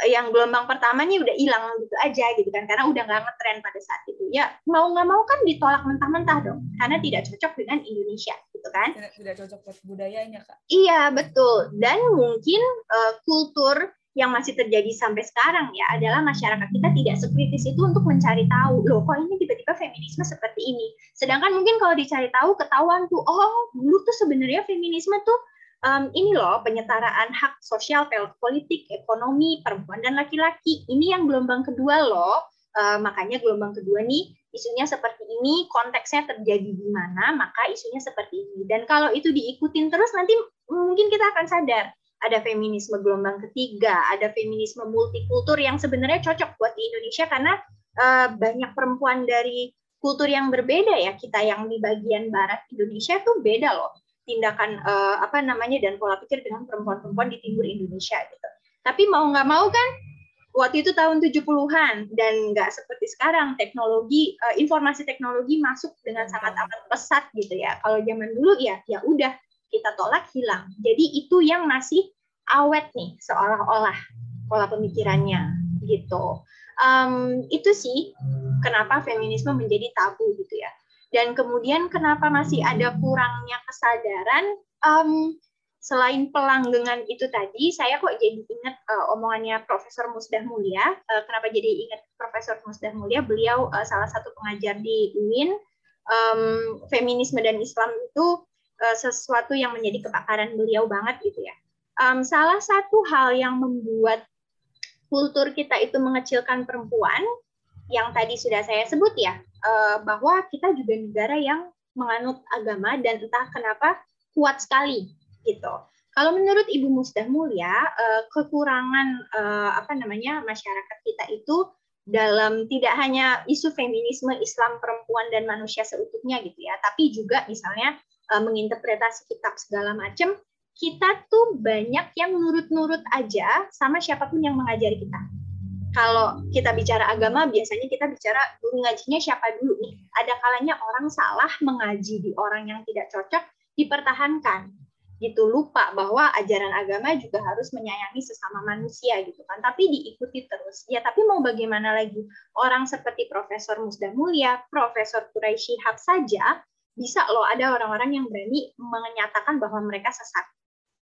Yang gelombang pertamanya udah hilang gitu aja gitu kan karena udah nggak ngetren pada saat itu. Ya mau nggak mau kan ditolak mentah-mentah dong karena tidak cocok dengan Indonesia gitu kan. Tidak, tidak cocok budayanya kak. Iya betul. Dan mungkin uh, kultur yang masih terjadi sampai sekarang ya adalah masyarakat kita tidak sekritis itu untuk mencari tahu loh kok ini tiba-tiba feminisme seperti ini sedangkan mungkin kalau dicari tahu ketahuan tuh oh dulu tuh sebenarnya feminisme tuh um, ini loh penyetaraan hak sosial, politik, ekonomi, perempuan dan laki-laki. Ini yang gelombang kedua loh. Uh, makanya gelombang kedua nih isunya seperti ini, konteksnya terjadi di mana, maka isunya seperti ini. Dan kalau itu diikutin terus nanti mungkin kita akan sadar ada feminisme gelombang ketiga, ada feminisme multikultur yang sebenarnya cocok buat di Indonesia karena uh, banyak perempuan dari kultur yang berbeda ya kita yang di bagian barat Indonesia tuh beda loh tindakan uh, apa namanya dan pola pikir dengan perempuan-perempuan di timur Indonesia gitu. Tapi mau nggak mau kan waktu itu tahun 70-an dan nggak seperti sekarang teknologi uh, informasi teknologi masuk dengan sangat amat pesat gitu ya. Kalau zaman dulu ya ya udah kita tolak hilang. Jadi itu yang masih awet nih seolah-olah pola pemikirannya gitu. Um, itu sih kenapa feminisme menjadi tabu gitu ya dan kemudian kenapa masih ada kurangnya kesadaran um, selain pelanggengan itu tadi saya kok jadi ingat uh, omongannya Profesor Musdah Mulia uh, kenapa jadi ingat Profesor Musdah Mulia beliau uh, salah satu pengajar di UIN um, feminisme dan Islam itu uh, sesuatu yang menjadi kepakaran beliau banget gitu ya um, salah satu hal yang membuat kultur kita itu mengecilkan perempuan yang tadi sudah saya sebut ya uh, bahwa kita juga negara yang menganut agama dan entah kenapa kuat sekali gitu. Kalau menurut Ibu Musdah Mulia, uh, kekurangan uh, apa namanya masyarakat kita itu dalam tidak hanya isu feminisme Islam perempuan dan manusia seutuhnya gitu ya, tapi juga misalnya uh, menginterpretasi kitab segala macam, kita tuh banyak yang nurut-nurut aja sama siapa pun yang mengajari kita. Kalau kita bicara agama biasanya kita bicara guru ngajinya siapa dulu nih? Ada kalanya orang salah mengaji di orang yang tidak cocok dipertahankan. Gitu lupa bahwa ajaran agama juga harus menyayangi sesama manusia gitu kan. Tapi diikuti terus. Ya tapi mau bagaimana lagi? Orang seperti Profesor Musda Mulia Profesor Quraisy Shihab saja bisa loh ada orang-orang yang berani menyatakan bahwa mereka sesat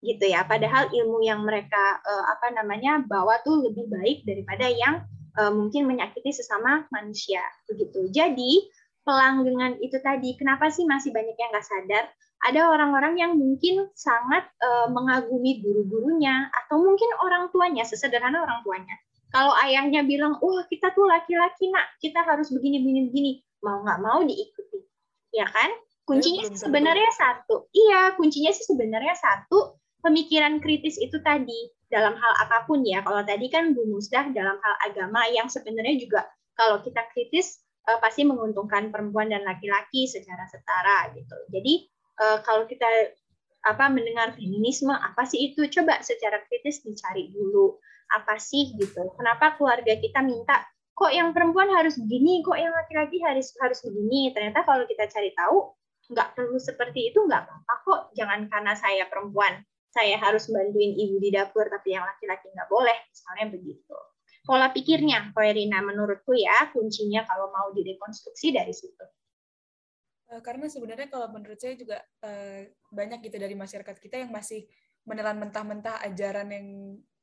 gitu ya. Padahal ilmu yang mereka uh, apa namanya bawa tuh lebih baik daripada yang uh, mungkin menyakiti sesama manusia begitu. Jadi pelanggengan itu tadi, kenapa sih masih banyak yang nggak sadar? Ada orang-orang yang mungkin sangat uh, mengagumi guru-gurunya atau mungkin orang tuanya, sesederhana orang tuanya. Kalau ayahnya bilang, wah kita tuh laki-laki nak, kita harus begini-begini begini, mau nggak mau diikuti, ya kan? Kuncinya ya, sebenarnya satu, iya kuncinya sih sebenarnya satu pemikiran kritis itu tadi dalam hal apa pun ya. Kalau tadi kan Bu Musdah dalam hal agama yang sebenarnya juga kalau kita kritis uh, pasti menguntungkan perempuan dan laki-laki secara setara gitu. Jadi uh, kalau kita apa mendengar feminisme apa sih itu coba secara kritis dicari dulu apa sih gitu. Kenapa keluarga kita minta kok yang perempuan harus begini, kok yang laki-laki harus harus begini. Ternyata kalau kita cari tahu nggak perlu seperti itu nggak apa-apa kok. Jangan karena saya perempuan saya harus bantuin ibu di dapur tapi yang laki-laki nggak boleh misalnya begitu pola pikirnya, Koerina. Menurutku ya, kuncinya kalau mau direkonstruksi dari situ. Eh, karena sebenarnya kalau menurut saya juga uh, banyak gitu dari masyarakat kita yang masih menelan mentah-mentah ajaran yang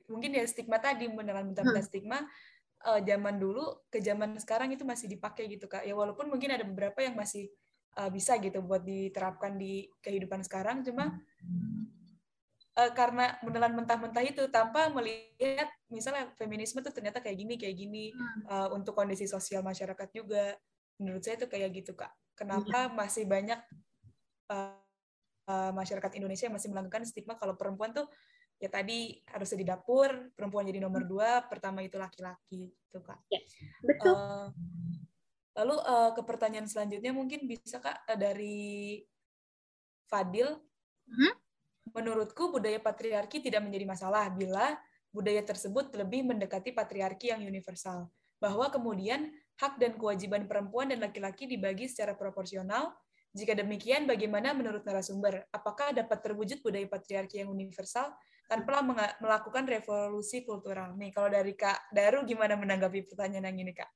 mungkin ya stigma tadi menelan mentah-mentah hmm. stigma uh, zaman dulu ke zaman sekarang itu masih dipakai gitu kak ya walaupun mungkin ada beberapa yang masih uh, bisa gitu buat diterapkan di kehidupan sekarang. Cuma uh, karena menelan mentah-mentah itu tanpa melihat misalnya feminisme tuh ternyata kayak gini kayak gini. Uh, untuk kondisi sosial masyarakat juga menurut saya itu kayak gitu kak. Kenapa iya. masih banyak uh, uh, masyarakat Indonesia yang masih melakukan stigma kalau perempuan tuh ya tadi harusnya di dapur perempuan jadi nomor dua pertama itu laki-laki gitu kak. Yes, betul. Uh, lalu uh, ke pertanyaan selanjutnya mungkin bisa kak dari Fadil hmm? Menurutku, budaya patriarki tidak menjadi masalah bila budaya tersebut lebih mendekati patriarki yang universal, bahwa kemudian hak dan kewajiban perempuan dan laki-laki dibagi secara proporsional. Jika demikian, bagaimana menurut narasumber? Apakah dapat terwujud budaya patriarki yang universal tanpa melakukan revolusi kultural? Nih, kalau dari Kak Daru, gimana menanggapi pertanyaan yang ini, Kak?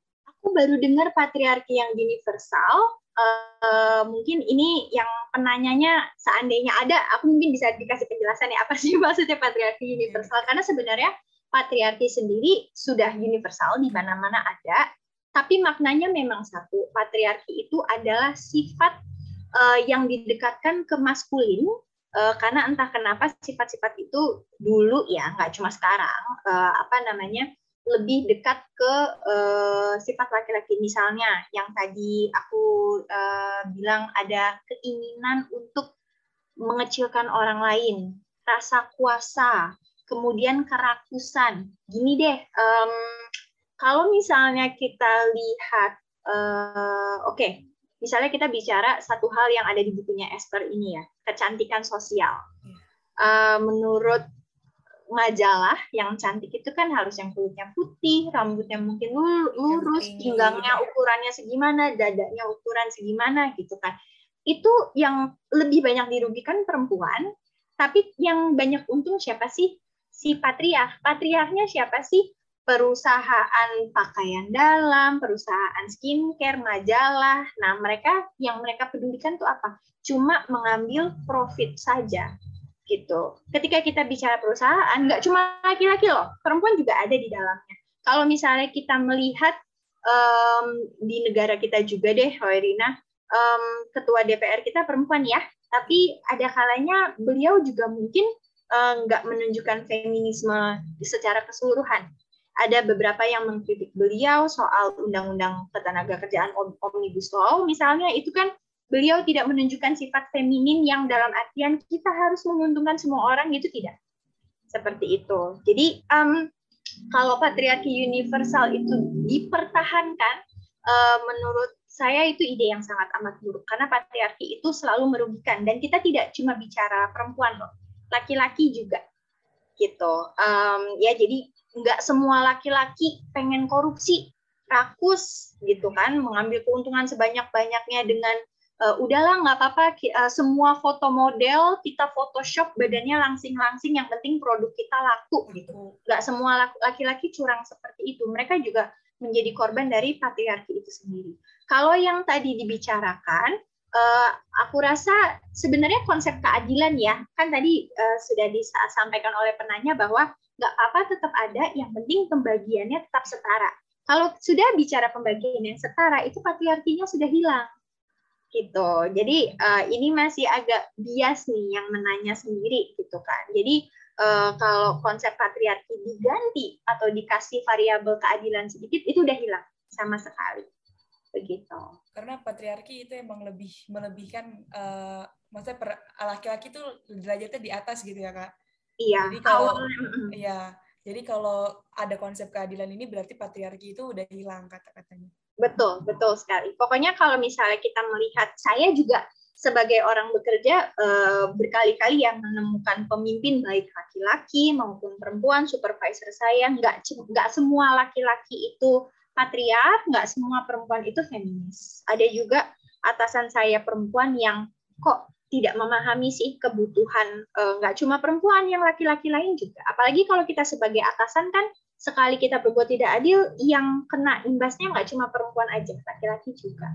Aku baru dengar patriarki yang universal, uh, mungkin ini yang penanyanya seandainya ada, aku mungkin bisa dikasih penjelasan ya apa sih maksudnya patriarki universal? Karena sebenarnya patriarki sendiri sudah universal di mana-mana ada, tapi maknanya memang satu. Patriarki itu adalah sifat uh, yang didekatkan ke maskulin uh, karena entah kenapa sifat-sifat itu dulu ya nggak cuma sekarang uh, apa namanya lebih dekat ke uh, sifat laki-laki. Misalnya yang tadi aku uh, bilang ada keinginan untuk mengecilkan orang lain. Rasa kuasa kemudian kerakusan. Gini deh um, kalau misalnya kita lihat uh, oke okay, misalnya kita bicara satu hal yang ada di bukunya Esther ini ya kecantikan sosial. Uh, menurut majalah yang cantik itu kan harus yang kulitnya putih, rambutnya mungkin lurus, pinggangnya ukurannya segimana, dadanya ukuran segimana gitu kan. Itu yang lebih banyak dirugikan perempuan, tapi yang banyak untung siapa sih? Si patriark. Patriarknya siapa sih? Perusahaan pakaian dalam, perusahaan skincare, majalah. Nah, mereka yang mereka pedulikan tuh apa? Cuma mengambil profit saja gitu. Ketika kita bicara perusahaan, nggak cuma laki-laki loh, perempuan juga ada di dalamnya. Kalau misalnya kita melihat um, di negara kita juga deh, Hoerina, um, ketua DPR kita perempuan ya, tapi ada kalanya beliau juga mungkin nggak uh, menunjukkan feminisme secara keseluruhan. Ada beberapa yang mengkritik beliau soal undang-undang ketenaga kerjaan omnibus law, misalnya itu kan beliau tidak menunjukkan sifat feminin yang dalam artian kita harus menguntungkan semua orang itu tidak seperti itu. Jadi um, kalau patriarki universal itu dipertahankan, uh, menurut saya itu ide yang sangat amat buruk karena patriarki itu selalu merugikan dan kita tidak cuma bicara perempuan loh, laki-laki juga gitu. Um, ya jadi nggak semua laki-laki pengen korupsi, rakus gitu kan, mengambil keuntungan sebanyak-banyaknya dengan uh, udahlah nggak apa-apa. Uh, semua foto model kita Photoshop badannya langsing-langsing. Yang penting produk kita laku gitu. Nggak semua laki-laki curang seperti itu. Mereka juga menjadi korban dari patriarki itu sendiri. Kalau yang tadi dibicarakan uh, aku rasa sebenarnya konsep keadilan ya. Kan tadi uh, sudah disampaikan oleh penanya bahwa nggak apa-apa tetap ada. Yang penting pembagiannya tetap setara. Kalau sudah bicara pembagian yang setara itu patriarkinya sudah hilang gitu. Jadi uh, ini masih agak bias nih yang menanya sendiri gitu kan. Jadi uh, kalau konsep patriarki diganti atau dikasih variabel keadilan sedikit itu udah hilang sama sekali. Begitu. Karena patriarki itu emang lebih melebihkan uh, maksudnya laki-laki itu derajatnya di atas gitu ya, Kak. Iya. Jadi kalau iya, jadi kalau ada konsep keadilan ini berarti patriarki itu udah hilang kata-katanya. Betul, betul sekali. Pokoknya kalau misalnya kita melihat, saya juga sebagai orang bekerja eh, berkali-kali yang menemukan pemimpin baik laki-laki maupun perempuan, supervisor saya nggak nggak semua laki-laki itu patriark, nggak semua perempuan itu feminis. Ada juga atasan saya perempuan yang kok tidak memahami sih kebutuhan eh, nggak cuma perempuan yang laki-laki lain juga. Apalagi kalau kita sebagai atasan kan sekali kita berbuat tidak adil, yang kena imbasnya nggak cuma perempuan aja, laki-laki juga.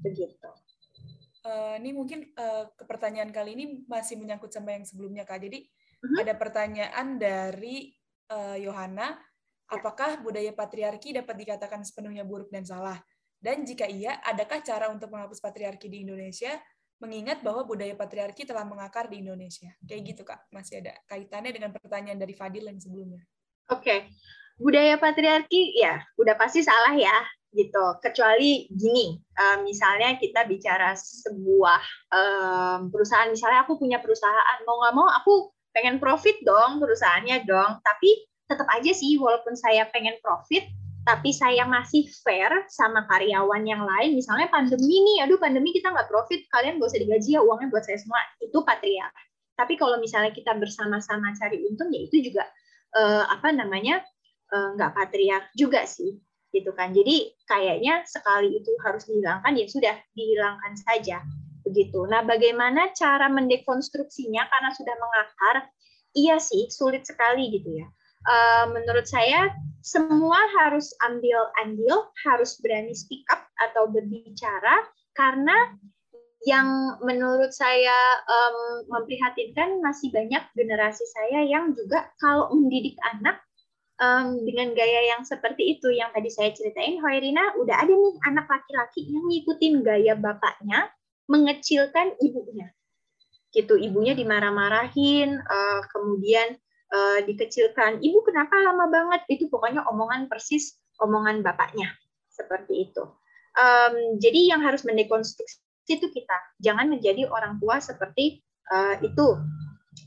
Begitu. Uh, ini mungkin uh, pertanyaan kali ini masih menyangkut sama yang sebelumnya kak. Jadi uh-huh. ada pertanyaan dari Yohana, uh, apakah budaya patriarki dapat dikatakan sepenuhnya buruk dan salah? Dan jika iya, adakah cara untuk menghapus patriarki di Indonesia? Mengingat bahwa budaya patriarki telah mengakar di Indonesia. Kayak gitu kak, masih ada kaitannya dengan pertanyaan dari Fadil yang sebelumnya. Oke, okay budaya patriarki ya udah pasti salah ya gitu. Kecuali gini uh, misalnya kita bicara sebuah perusahaan. Misalnya aku punya perusahaan mau nggak mau aku pengen profit dong perusahaannya dong. Tapi tetap aja sih walaupun saya pengen profit tapi saya masih fair sama karyawan yang lain. Misalnya pandemi nih aduh pandemi kita nggak profit kalian gak usah digaji ya uangnya buat saya semua. Itu patriark tapi kalau misalnya kita bersama-sama cari untung ya itu juga uh, apa namanya Eh, nggak patriark juga sih gitu kan. Jadi kayaknya sekali itu harus dihilangkan ya sudah dihilangkan saja begitu. Nah bagaimana cara mendekonstruksinya karena sudah mengakar? Iya sih sulit sekali gitu ya. Uh, menurut saya semua harus ambil andil harus berani speak up atau berbicara karena yang menurut saya um, memprihatinkan masih banyak generasi saya yang juga kalau mendidik anak um, dengan gaya yang seperti itu yang tadi saya ceritain, Hoirina udah ada nih anak laki-laki yang ngikutin gaya bapaknya mengecilkan ibunya. Gitu, ibunya dimarah-marahin, uh, kemudian uh, dikecilkan. Ibu kenapa lama banget? Itu pokoknya omongan persis omongan bapaknya. Seperti itu. Um, jadi yang harus mendekonstruksi itu kita. Jangan menjadi orang tua seperti uh, itu.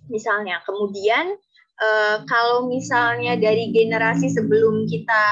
Misalnya, kemudian uh, kalau misalnya dari generasi sebelum kita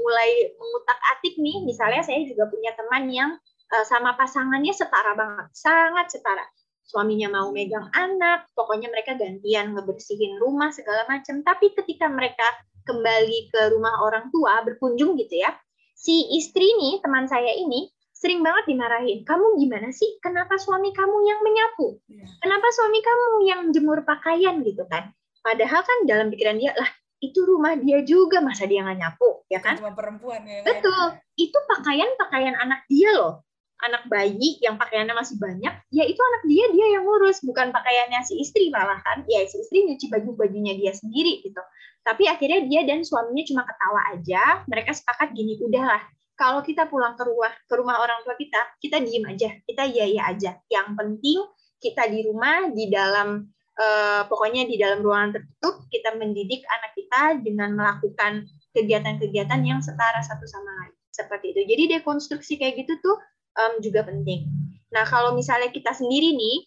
mulai mengutak atik nih, misalnya saya juga punya teman yang uh, sama pasangannya setara banget, sangat setara. Suaminya mau megang anak, pokoknya mereka gantian ngebersihin rumah segala macam. Tapi ketika mereka kembali ke rumah orang tua berkunjung gitu ya, si istri nih teman saya ini sering banget dimarahin. Kamu gimana sih? Kenapa suami kamu yang menyapu? Iya. Kenapa suami kamu yang jemur pakaian gitu kan? Padahal kan dalam pikiran dia lah itu rumah dia juga masa dia nggak nyapu ya kan? Cuma perempuan ya. Kan? Betul. Itu pakaian pakaian anak dia loh. Anak bayi yang pakaiannya masih banyak, ya itu anak dia dia yang ngurus, bukan pakaiannya si istri malah kan. Ya si istri nyuci baju bajunya dia sendiri gitu. Tapi akhirnya dia dan suaminya cuma ketawa aja. Mereka sepakat gini, udahlah. Kalau kita pulang ke rumah ke rumah orang tua kita, kita diem aja, kita iya iya aja. Yang penting kita di rumah di dalam uh, pokoknya di dalam ruangan tertutup kita mendidik anak kita dengan melakukan kegiatan-kegiatan yang setara satu sama lain seperti itu. Jadi dekonstruksi kayak gitu tuh um, juga penting. Nah kalau misalnya kita sendiri nih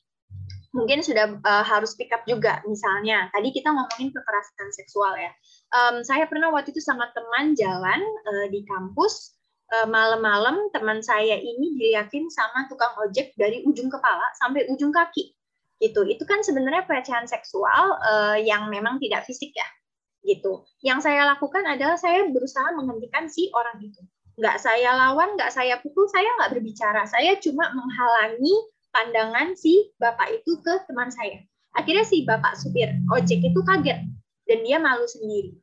mungkin sudah uh, harus pick up juga misalnya tadi kita ngomongin kekerasan seksual ya. Um, saya pernah waktu itu sama teman jalan uh, di kampus malam-malam teman saya ini diliatin sama tukang ojek dari ujung kepala sampai ujung kaki. Gitu. Itu kan sebenarnya pelecehan seksual uh, yang memang tidak fisik ya. Gitu. Yang saya lakukan adalah saya berusaha menghentikan si orang itu. Nggak saya lawan nggak saya pukul saya nggak berbicara. Saya cuma menghalangi pandangan si bapak itu ke teman saya. Akhirnya si bapak supir ojek itu kaget dan dia malu sendiri.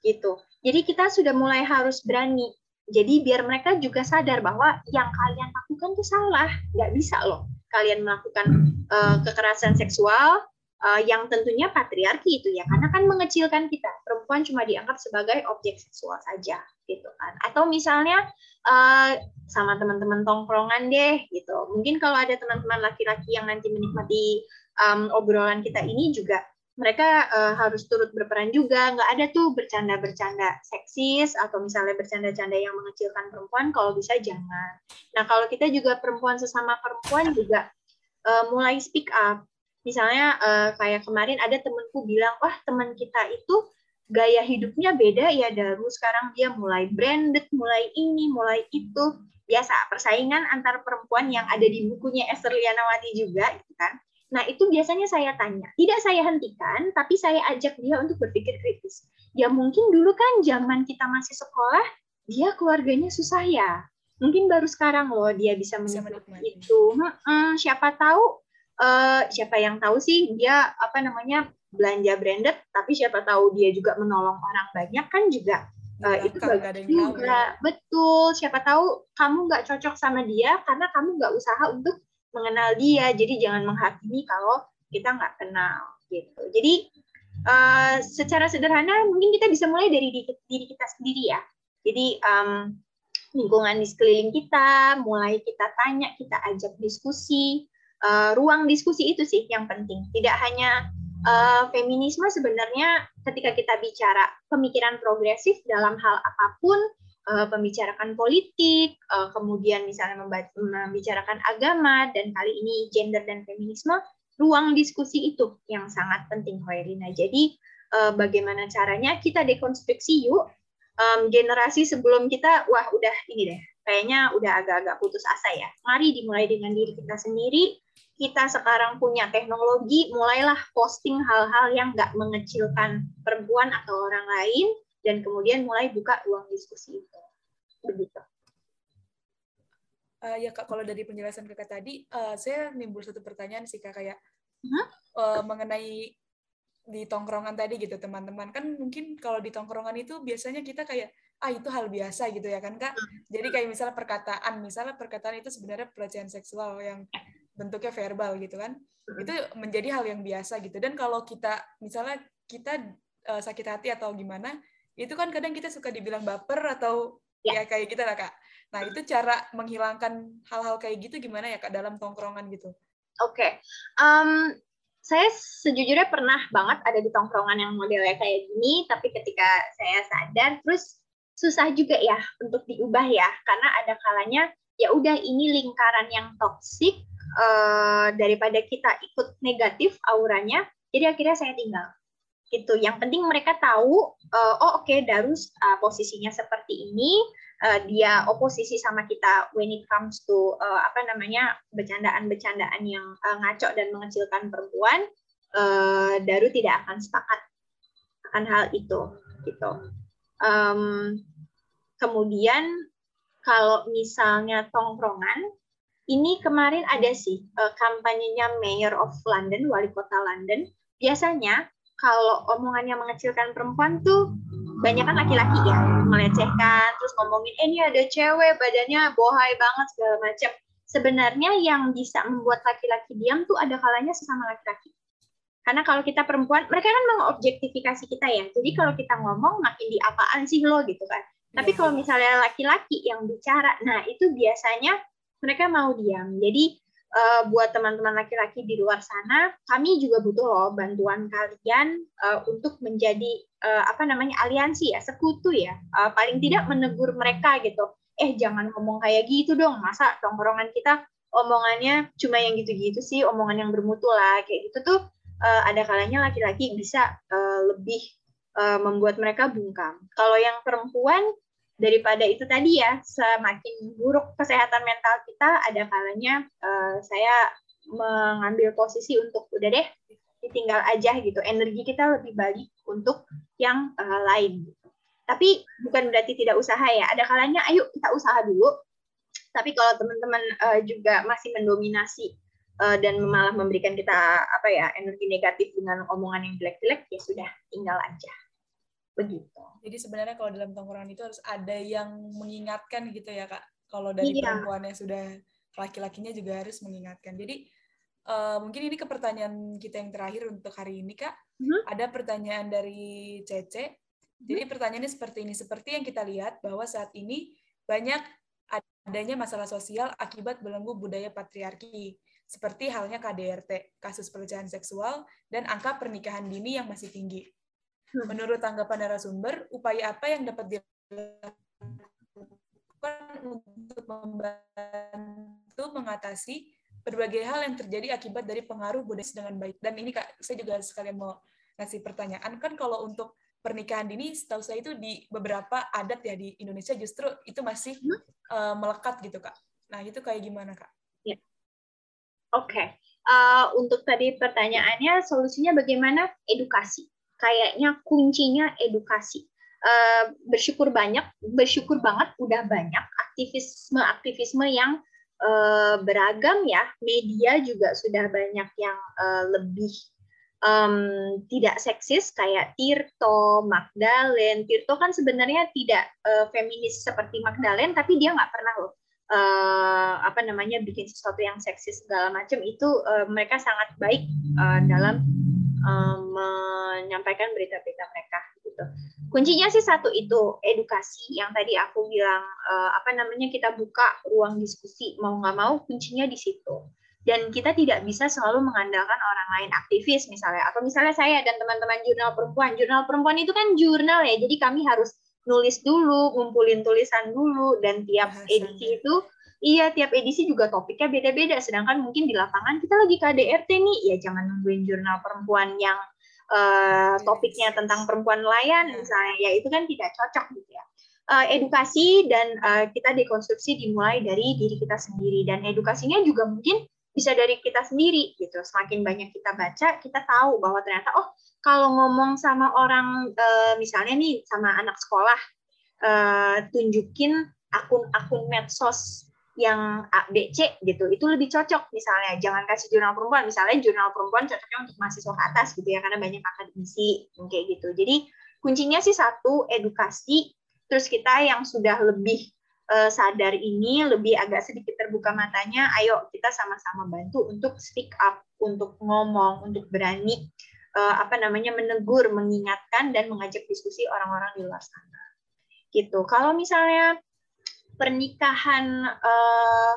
Gitu. Jadi kita sudah mulai harus berani jadi biar mereka juga sadar bahwa yang kalian lakukan itu salah. Nggak bisa loh kalian melakukan uh, kekerasan seksual uh, yang tentunya patriarki itu ya. Karena kan mengecilkan kita. Perempuan cuma dianggap sebagai objek seksual saja gitu kan. Atau misalnya uh, sama teman-teman tongkrongan deh gitu. Mungkin kalau ada teman-teman laki-laki yang nanti menikmati um, obrolan kita ini juga mereka uh, harus turut berperan juga. Nggak ada tuh bercanda-bercanda seksis atau misalnya bercanda-canda yang mengecilkan perempuan kalau bisa jangan. Nah kalau kita juga perempuan sesama perempuan juga uh, mulai speak up. Misalnya uh, kayak kemarin ada temenku bilang wah teman kita itu gaya hidupnya beda ya Daru. Sekarang dia mulai branded mulai ini mulai itu. Biasa persaingan antar perempuan yang ada di bukunya Esther Lianawati juga gitu kan Nah, itu biasanya saya tanya. Tidak saya hentikan, tapi saya ajak dia untuk berpikir kritis. Ya mungkin dulu kan zaman kita masih sekolah, dia keluarganya susah ya. Mungkin baru sekarang loh dia bisa menikmati itu. Hmm, siapa tahu, uh, siapa yang tahu sih dia apa namanya belanja branded, tapi siapa tahu dia juga menolong orang banyak kan juga uh, itu bagus juga. Ya. Betul. Siapa tahu kamu nggak cocok sama dia karena kamu nggak usaha untuk mengenal dia. Jadi jangan menghakimi kalau kita nggak kenal gitu. Jadi uh, secara sederhana mungkin kita bisa mulai dari diri, kita sendiri ya. Jadi um, lingkungan di sekeliling kita, mulai kita tanya, kita ajak diskusi, uh, ruang diskusi itu sih yang penting. Tidak hanya uh, feminisme sebenarnya ketika kita bicara pemikiran progresif dalam hal apa pun, uh, pembicarakan politik, uh, kemudian misalnya membicarakan agama, dan kali ini gender dan feminisme, ruang diskusi itu yang sangat penting, Hoirina. Jadi uh, bagaimana caranya kita dekonstruksi yuk, um, generasi sebelum kita, wah udah ini deh, kayaknya udah agak-agak putus asa ya. Mari dimulai dengan diri kita sendiri, kita sekarang punya teknologi, mulailah posting hal-hal yang nggak mengecilkan perempuan atau orang lain, dan kemudian mulai buka ruang diskusi itu. Begitu. Uh, ya kak, kalau dari penjelasan kakak tadi, uh, saya nimbul satu pertanyaan sih kak kayak huh? uh, mengenai di tongkrongan tadi gitu teman-teman kan mungkin kalau di tongkrongan itu biasanya kita kayak ah itu hal biasa gitu ya kan kak jadi kayak misalnya perkataan misalnya perkataan itu sebenarnya pelecehan seksual yang bentuknya verbal gitu kan itu menjadi hal yang biasa gitu dan kalau kita misalnya kita uh, sakit hati atau gimana itu kan kadang kita suka dibilang baper atau ya, ya kayak gitu lah kak. Nah itu cara menghilangkan hal-hal kayak gitu gimana ya kak dalam tongkrongan gitu? Oke. Okay. um, saya sejujurnya pernah banget ada di tongkrongan yang modelnya kayak gini tapi ketika saya sadar terus susah juga ya untuk diubah ya karena ada kalanya ya udah ini lingkaran yang toksik uh, daripada kita ikut negatif auranya jadi akhirnya saya tinggal gitu. Yang penting mereka tahu uh, oh oke okay, Darus uh, posisinya seperti ini. Uh, dia oposisi sama kita when it comes to uh, apa namanya bercandaan-bercandaan yang uh, ngaco dan mengecilkan perempuan uh, Daru tidak akan sepakat akan hal itu gitu. Um, kemudian kalau misalnya tongkrongan ini kemarin ada sih uh, kampanyenya Mayor of London, wali kota London. Biasanya kalau omongannya mengecilkan perempuan tuh banyak kan laki-laki ya melecehkan, terus ngomongin, eh ini ada cewek badannya bohai banget segala macam. Sebenarnya yang bisa membuat laki-laki diam tuh ada kalanya sesama laki-laki. Karena kalau kita perempuan, mereka kan mengobjektifikasi kita ya. Jadi kalau kita ngomong makin di apaan sih lo gitu kan. Tapi iya. kalau misalnya laki-laki yang bicara, nah itu biasanya mereka mau diam. Jadi uh, buat teman-teman laki-laki di luar sana, kami juga butuh loh bantuan kalian uh, untuk menjadi uh, apa namanya aliansi ya, sekutu ya. Uh, paling tidak menegur mereka gitu. Eh jangan ngomong kayak gitu dong, masa tongkrongan kita omongannya cuma yang gitu-gitu sih, omongan yang bermutu lah kayak gitu tuh. Uh, ada kalanya laki-laki bisa uh, lebih uh, membuat mereka bungkam. Kalau yang perempuan daripada itu tadi ya semakin buruk kesehatan mental kita ada kalanya uh, saya mengambil posisi untuk udah deh ditinggal aja gitu. Energi kita lebih balik untuk yang uh, lain tapi bukan berarti tidak usaha ya. Ada kalanya ayo kita usaha dulu. Tapi kalau teman-teman uh, juga masih mendominasi dan malah memberikan kita apa ya energi negatif dengan omongan yang jelek-jelek ya sudah tinggal aja begitu. Jadi sebenarnya kalau dalam tongkrongan itu harus ada yang mengingatkan gitu ya kak. Kalau dari iya. perempuan yang sudah laki-lakinya juga harus mengingatkan. Jadi uh, mungkin ini ke pertanyaan kita yang terakhir untuk hari ini kak. Hmm? Ada pertanyaan dari Cece. Hmm? Jadi pertanyaannya seperti ini. Seperti yang kita lihat bahwa saat ini banyak adanya masalah sosial akibat belenggu budaya patriarki seperti halnya KDRT, kasus pelecehan seksual, dan angka pernikahan dini yang masih tinggi. Hmm. Menurut tanggapan narasumber, upaya apa yang dapat dilakukan untuk membantu mengatasi berbagai hal yang terjadi akibat dari pengaruh budaya dengan baik. Dan ini Kak, saya juga sekalian mau ngasih pertanyaan. Kan kalau untuk pernikahan dini, setahu saya itu di beberapa adat ya di Indonesia justru itu masih uh, melekat gitu Kak. Nah itu kayak gimana Kak? Ya. Oke. Okay. Uh, untuk tadi pertanyaannya, solusinya bagaimana? Edukasi kayaknya kuncinya edukasi. Uh, bersyukur banyak, bersyukur banget udah banyak aktivisme-aktivisme yang uh, beragam ya. Media juga sudah banyak yang uh, lebih um, tidak seksis kayak Tirto, Magdalene. Tirto kan sebenarnya tidak uh, feminis seperti Magdalene, tapi dia nggak pernah loh uh, apa namanya bikin sesuatu yang seksis segala macam. Itu uh, mereka sangat baik uh, dalam uh, menyampaikan berita-berita mereka. Gitu. Kuncinya sih satu itu edukasi yang tadi aku bilang uh, apa namanya kita buka ruang diskusi mau nggak mau kuncinya di situ dan kita tidak bisa selalu mengandalkan orang lain aktivis misalnya atau misalnya saya dan teman-teman jurnal perempuan jurnal perempuan itu kan jurnal ya jadi kami harus nulis dulu ngumpulin tulisan dulu dan tiap edisi itu iya tiap edisi juga topiknya beda-beda. Sedangkan mungkin di lapangan kita lagi KDRT nih. Ya jangan nungguin jurnal perempuan yang uh, topiknya tentang perempuan nelayan iya. misalnya. Ya itu kan tidak cocok gitu ya. Uh, edukasi dan uh, kita dekonstruksi dimulai dari diri kita sendiri. Dan edukasinya juga mungkin bisa dari kita sendiri gitu. Semakin banyak kita baca, kita tahu bahwa ternyata oh kalau ngomong sama orang e, misalnya nih sama anak sekolah e, tunjukin akun-akun medsos yang A, B, C gitu, itu lebih cocok misalnya. Jangan kasih jurnal perempuan, misalnya jurnal perempuan cocoknya untuk mahasiswa ke atas gitu ya, karena banyak akademisi kayak gitu. Jadi kuncinya sih satu edukasi, terus kita yang sudah lebih uh, sadar ini lebih agak sedikit terbuka matanya, ayo kita sama-sama bantu untuk speak up, untuk ngomong, untuk berani uh, apa namanya menegur, mengingatkan dan mengajak diskusi orang-orang di luar sana. Gitu. Kalau misalnya pernikahan uh,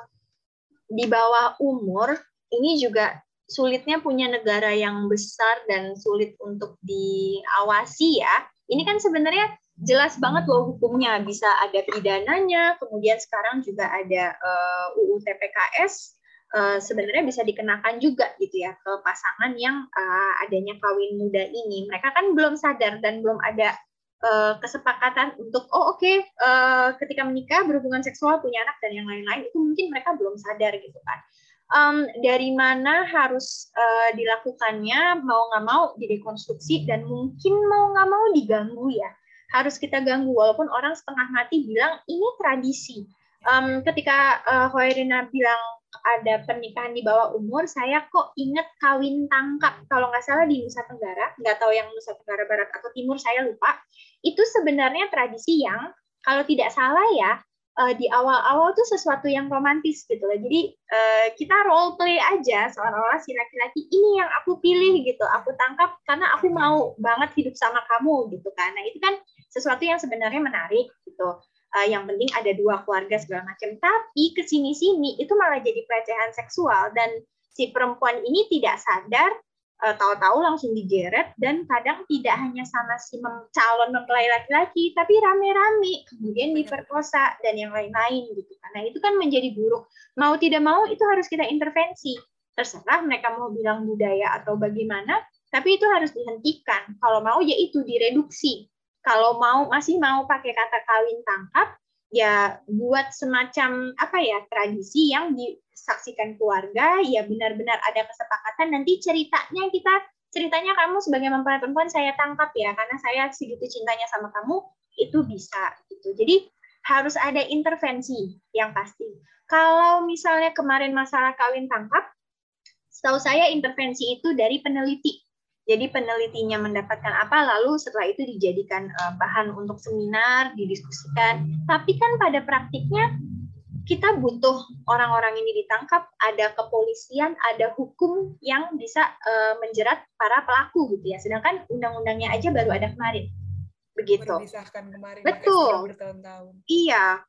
di bawah umur ini juga sulitnya punya negara yang besar dan sulit untuk diawasi ya. Ini kan sebenarnya jelas banget loh hukumnya bisa ada pidananya kemudian sekarang juga ada uh, eh, UU TPKS uh, eh, sebenarnya bisa dikenakan juga gitu ya ke pasangan yang uh, adanya kawin muda ini mereka kan belum sadar dan belum ada uh, kesepakatan untuk oh oke okay, uh, ketika menikah berhubungan seksual punya anak dan yang lain-lain itu mungkin mereka belum sadar gitu kan. Um, dari mana harus uh, dilakukannya mau nggak mau direkonstruksi dan mungkin mau nggak mau diganggu ya. Harus kita ganggu walaupun orang setengah mati bilang ini tradisi. Um, ketika uh, Hoirina bilang ada pernikahan di bawah umur, saya kok inget kawin tangkap. Kalau nggak salah di Nusa Tenggara, nggak tahu yang Nusa Tenggara Barat atau Timur, saya lupa. Itu sebenarnya tradisi yang kalau tidak salah ya, uh, di awal-awal tuh sesuatu yang romantis gitu loh. Jadi uh, kita role play aja seolah-olah si laki-laki ini yang aku pilih gitu, aku tangkap karena aku mau banget hidup sama kamu gitu kan. Nah itu kan sesuatu yang sebenarnya menarik gitu. Uh, yang penting ada dua keluarga segala macam. Tapi ke sini sini itu malah jadi pelecehan seksual. Dan si perempuan ini tidak sadar uh, tahu-tahu langsung digeret dan kadang tidak hanya sama si mem calon mempelai laki-laki tapi rame-rame. Kemudian diperkosa dan yang lain-lain gitu. Karena itu kan menjadi buruk. Mau tidak mau itu harus kita intervensi. Terserah mereka mau bilang budaya atau bagaimana tapi itu harus dihentikan. Kalau mau ya itu direduksi kalau mau masih mau pakai kata kawin tangkap ya buat semacam apa ya tradisi yang disaksikan keluarga ya benar-benar ada kesepakatan nanti ceritanya kita ceritanya kamu sebagai mempelai perempuan saya tangkap ya karena saya segitu cintanya sama kamu itu bisa gitu. Jadi harus ada intervensi yang pasti. Kalau misalnya kemarin masalah kawin tangkap setahu saya intervensi itu dari peneliti jadi penelitinya mendapatkan apa, lalu setelah itu dijadikan uh, bahan untuk seminar, didiskusikan. Tapi kan pada praktiknya kita butuh orang-orang ini ditangkap, ada kepolisian, ada hukum yang bisa uh, menjerat para pelaku gitu ya. Sedangkan undang-undangnya aja baru ada kemarin. Begitu. kemarin. Betul. Iya.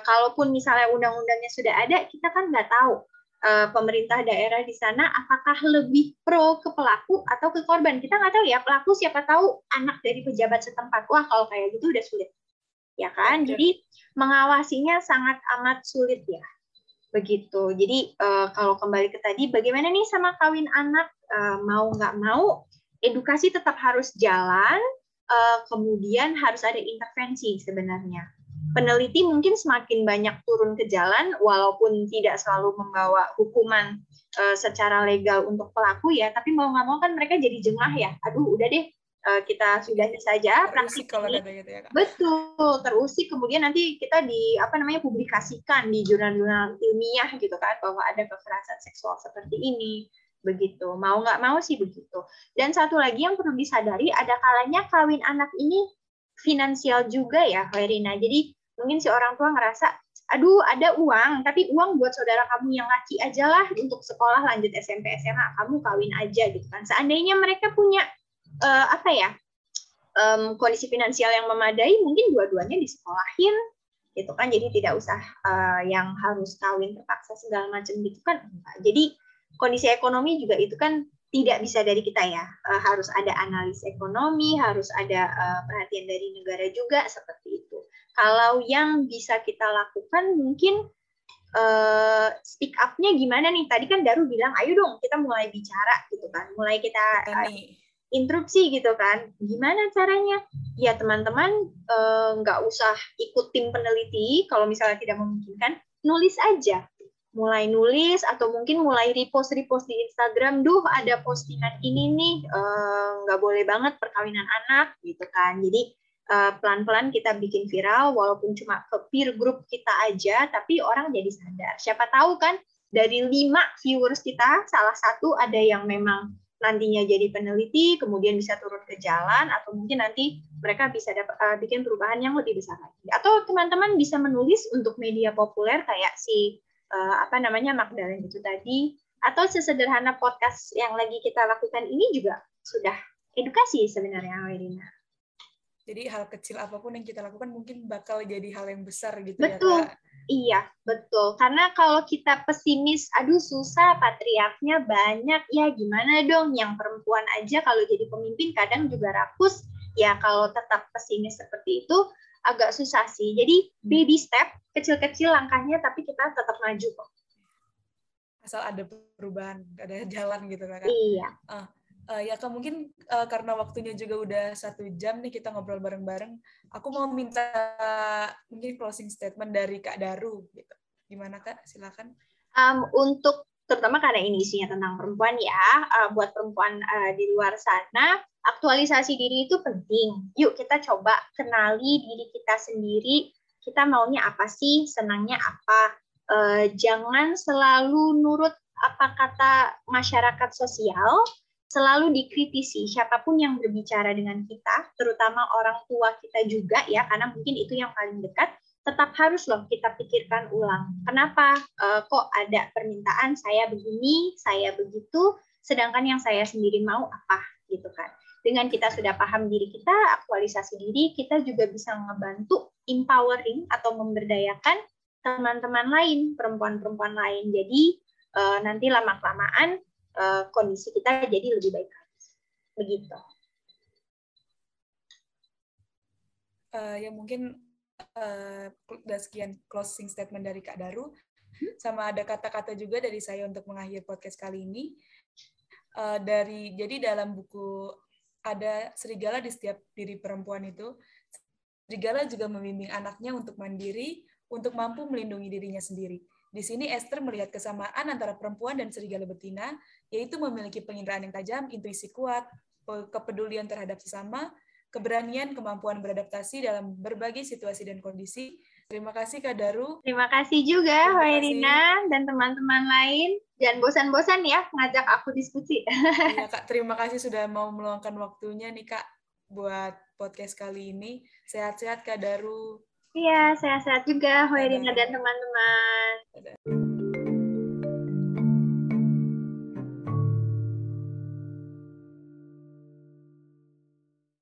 kalaupun misalnya undang-undangnya sudah ada, kita kan nggak tahu pemerintah daerah di sana apakah lebih pro ke pelaku atau ke korban? Kita nggak tahu ya pelaku siapa tahu anak dari pejabat setempat. Wah kalau kayak gitu udah sulit. Ya kan? Jadi mengawasinya sangat amat sulit ya. Begitu. Jadi uh, kalau kembali ke tadi bagaimana nih sama kawin anak? Uh, mau nggak mau edukasi tetap harus jalan uh, kemudian harus ada intervensi sebenarnya peneliti mungkin semakin banyak turun ke jalan walaupun tidak selalu membawa hukuman uh, secara legal untuk pelaku ya tapi mau nggak mau kan mereka jadi jengah ya. Aduh udah deh uh, kita sudahi saja praktik ini. gitu ya, betul terusik. Kemudian nanti kita di apa namanya publikasikan di jurnal-jurnal ilmiah gitu kan bahwa ada kekerasan seksual seperti ini. Begitu. Mau nggak mau sih begitu. Dan satu lagi yang perlu disadari, ada kalanya kawin anak ini finansial juga ya, Herina. Jadi mungkin si orang tua ngerasa, aduh ada uang, tapi uang buat saudara kamu yang laki aja lah untuk sekolah lanjut SMP SMA, kamu kawin aja gitu kan. Seandainya mereka punya uh, apa ya um, kondisi finansial yang memadai, mungkin dua-duanya disekolahin gitu kan jadi tidak usah uh, yang harus kawin terpaksa segala macam gitu kan jadi kondisi ekonomi juga itu kan tidak bisa dari kita ya. Uh, harus ada analis ekonomi harus ada uh, perhatian dari negara juga seperti itu. Kalau yang bisa kita lakukan mungkin uh, speak up-nya gimana nih? Tadi kan Daru bilang ayo dong kita mulai bicara gitu kan. Mulai kita uh, interupsi gitu kan. Gimana caranya? Ya teman-teman nggak uh, usah ikut tim peneliti. Kalau misalnya tidak memungkinkan nulis aja mulai nulis atau mungkin mulai repost repost di Instagram, duh ada postingan ini nih eh, nggak boleh banget perkawinan anak gitu kan. Jadi uh, pelan-pelan kita bikin viral walaupun cuma ke peer group kita aja, tapi orang jadi sadar. Siapa tahu kan dari lima viewers kita salah satu ada yang memang nantinya jadi peneliti, kemudian bisa turun ke jalan, atau mungkin nanti mereka bisa dapat uh, bikin perubahan yang lebih besar lagi. Atau teman-teman bisa menulis untuk media populer kayak si uh, apa namanya Magdalene itu tadi atau sesederhana podcast yang lagi kita lakukan ini juga sudah edukasi sebenarnya Wirina. Jadi hal kecil apa pun yang kita lakukan mungkin bakal jadi hal yang besar gitu betul. ya Betul. Iya, betul. Karena kalau kita pesimis, aduh susah, patriarknya banyak, ya gimana dong? Yang perempuan aja kalau jadi pemimpin kadang juga rakus. Ya kalau tetap pesimis seperti itu, agak susah sih. Jadi baby step kecil-kecil langkahnya tapi kita tetap maju kok. Asal ada perubahan ada jalan gitu kan. Iya. Uh, uh, ya kan mungkin uh, karena waktunya juga udah satu jam nih kita ngobrol bareng-bareng aku mau minta mungkin closing statement dari kak Daru gitu. Gimana kak? Silakan. Um, untuk terutama karena ini isinya tentang perempuan ya. Uh, buat perempuan uh, di luar sana aktualisasi diri itu penting. Yuk kita coba kenali diri kita sendiri. Kita maunya apa sih, senangnya apa. Uh, jangan selalu nurut apa kata masyarakat sosial, selalu dikritisi siapa pun yang berbicara dengan kita, terutama orang tua kita juga ya, karena mungkin itu yang paling dekat, tetap harus loh kita pikirkan ulang. Kenapa uh, kok ada permintaan saya begini, saya begitu, sedangkan yang saya sendiri mau apa gitu kan dengan kita sudah paham diri kita, aktualisasi diri, kita juga bisa ngebantu empowering atau memberdayakan teman-teman lain, perempuan-perempuan lain. Jadi uh, nanti lama-kelamaan uh, kondisi kita jadi lebih baik lagi. Begitu. Uh, ya mungkin uh, sekian closing statement dari Kak Daru. Sama ada kata-kata juga dari saya untuk mengakhiri podcast kali ini. Uh, dari jadi dalam buku ada serigala di setiap diri perempuan itu. Serigala juga membimbing anaknya untuk mandiri, untuk mampu melindungi dirinya sendiri. Di sini Esther melihat kesamaan antara perempuan dan serigala betina, yaitu memiliki penginderaan yang tajam, intuisi kuat, kepedulian terhadap sesama, keberanian, kemampuan beradaptasi dalam berbagai situasi dan kondisi. Terima kasih Kak Daru. Terima kasih juga Wairina dan teman-teman lain. Jangan bosan-bosan ya ngajak aku diskusi. Iya Kak, terima kasih sudah mau meluangkan waktunya nih Kak buat podcast kali ini. Sehat-sehat Kak Daru. Iya, sehat-sehat juga Wairina dan teman-teman.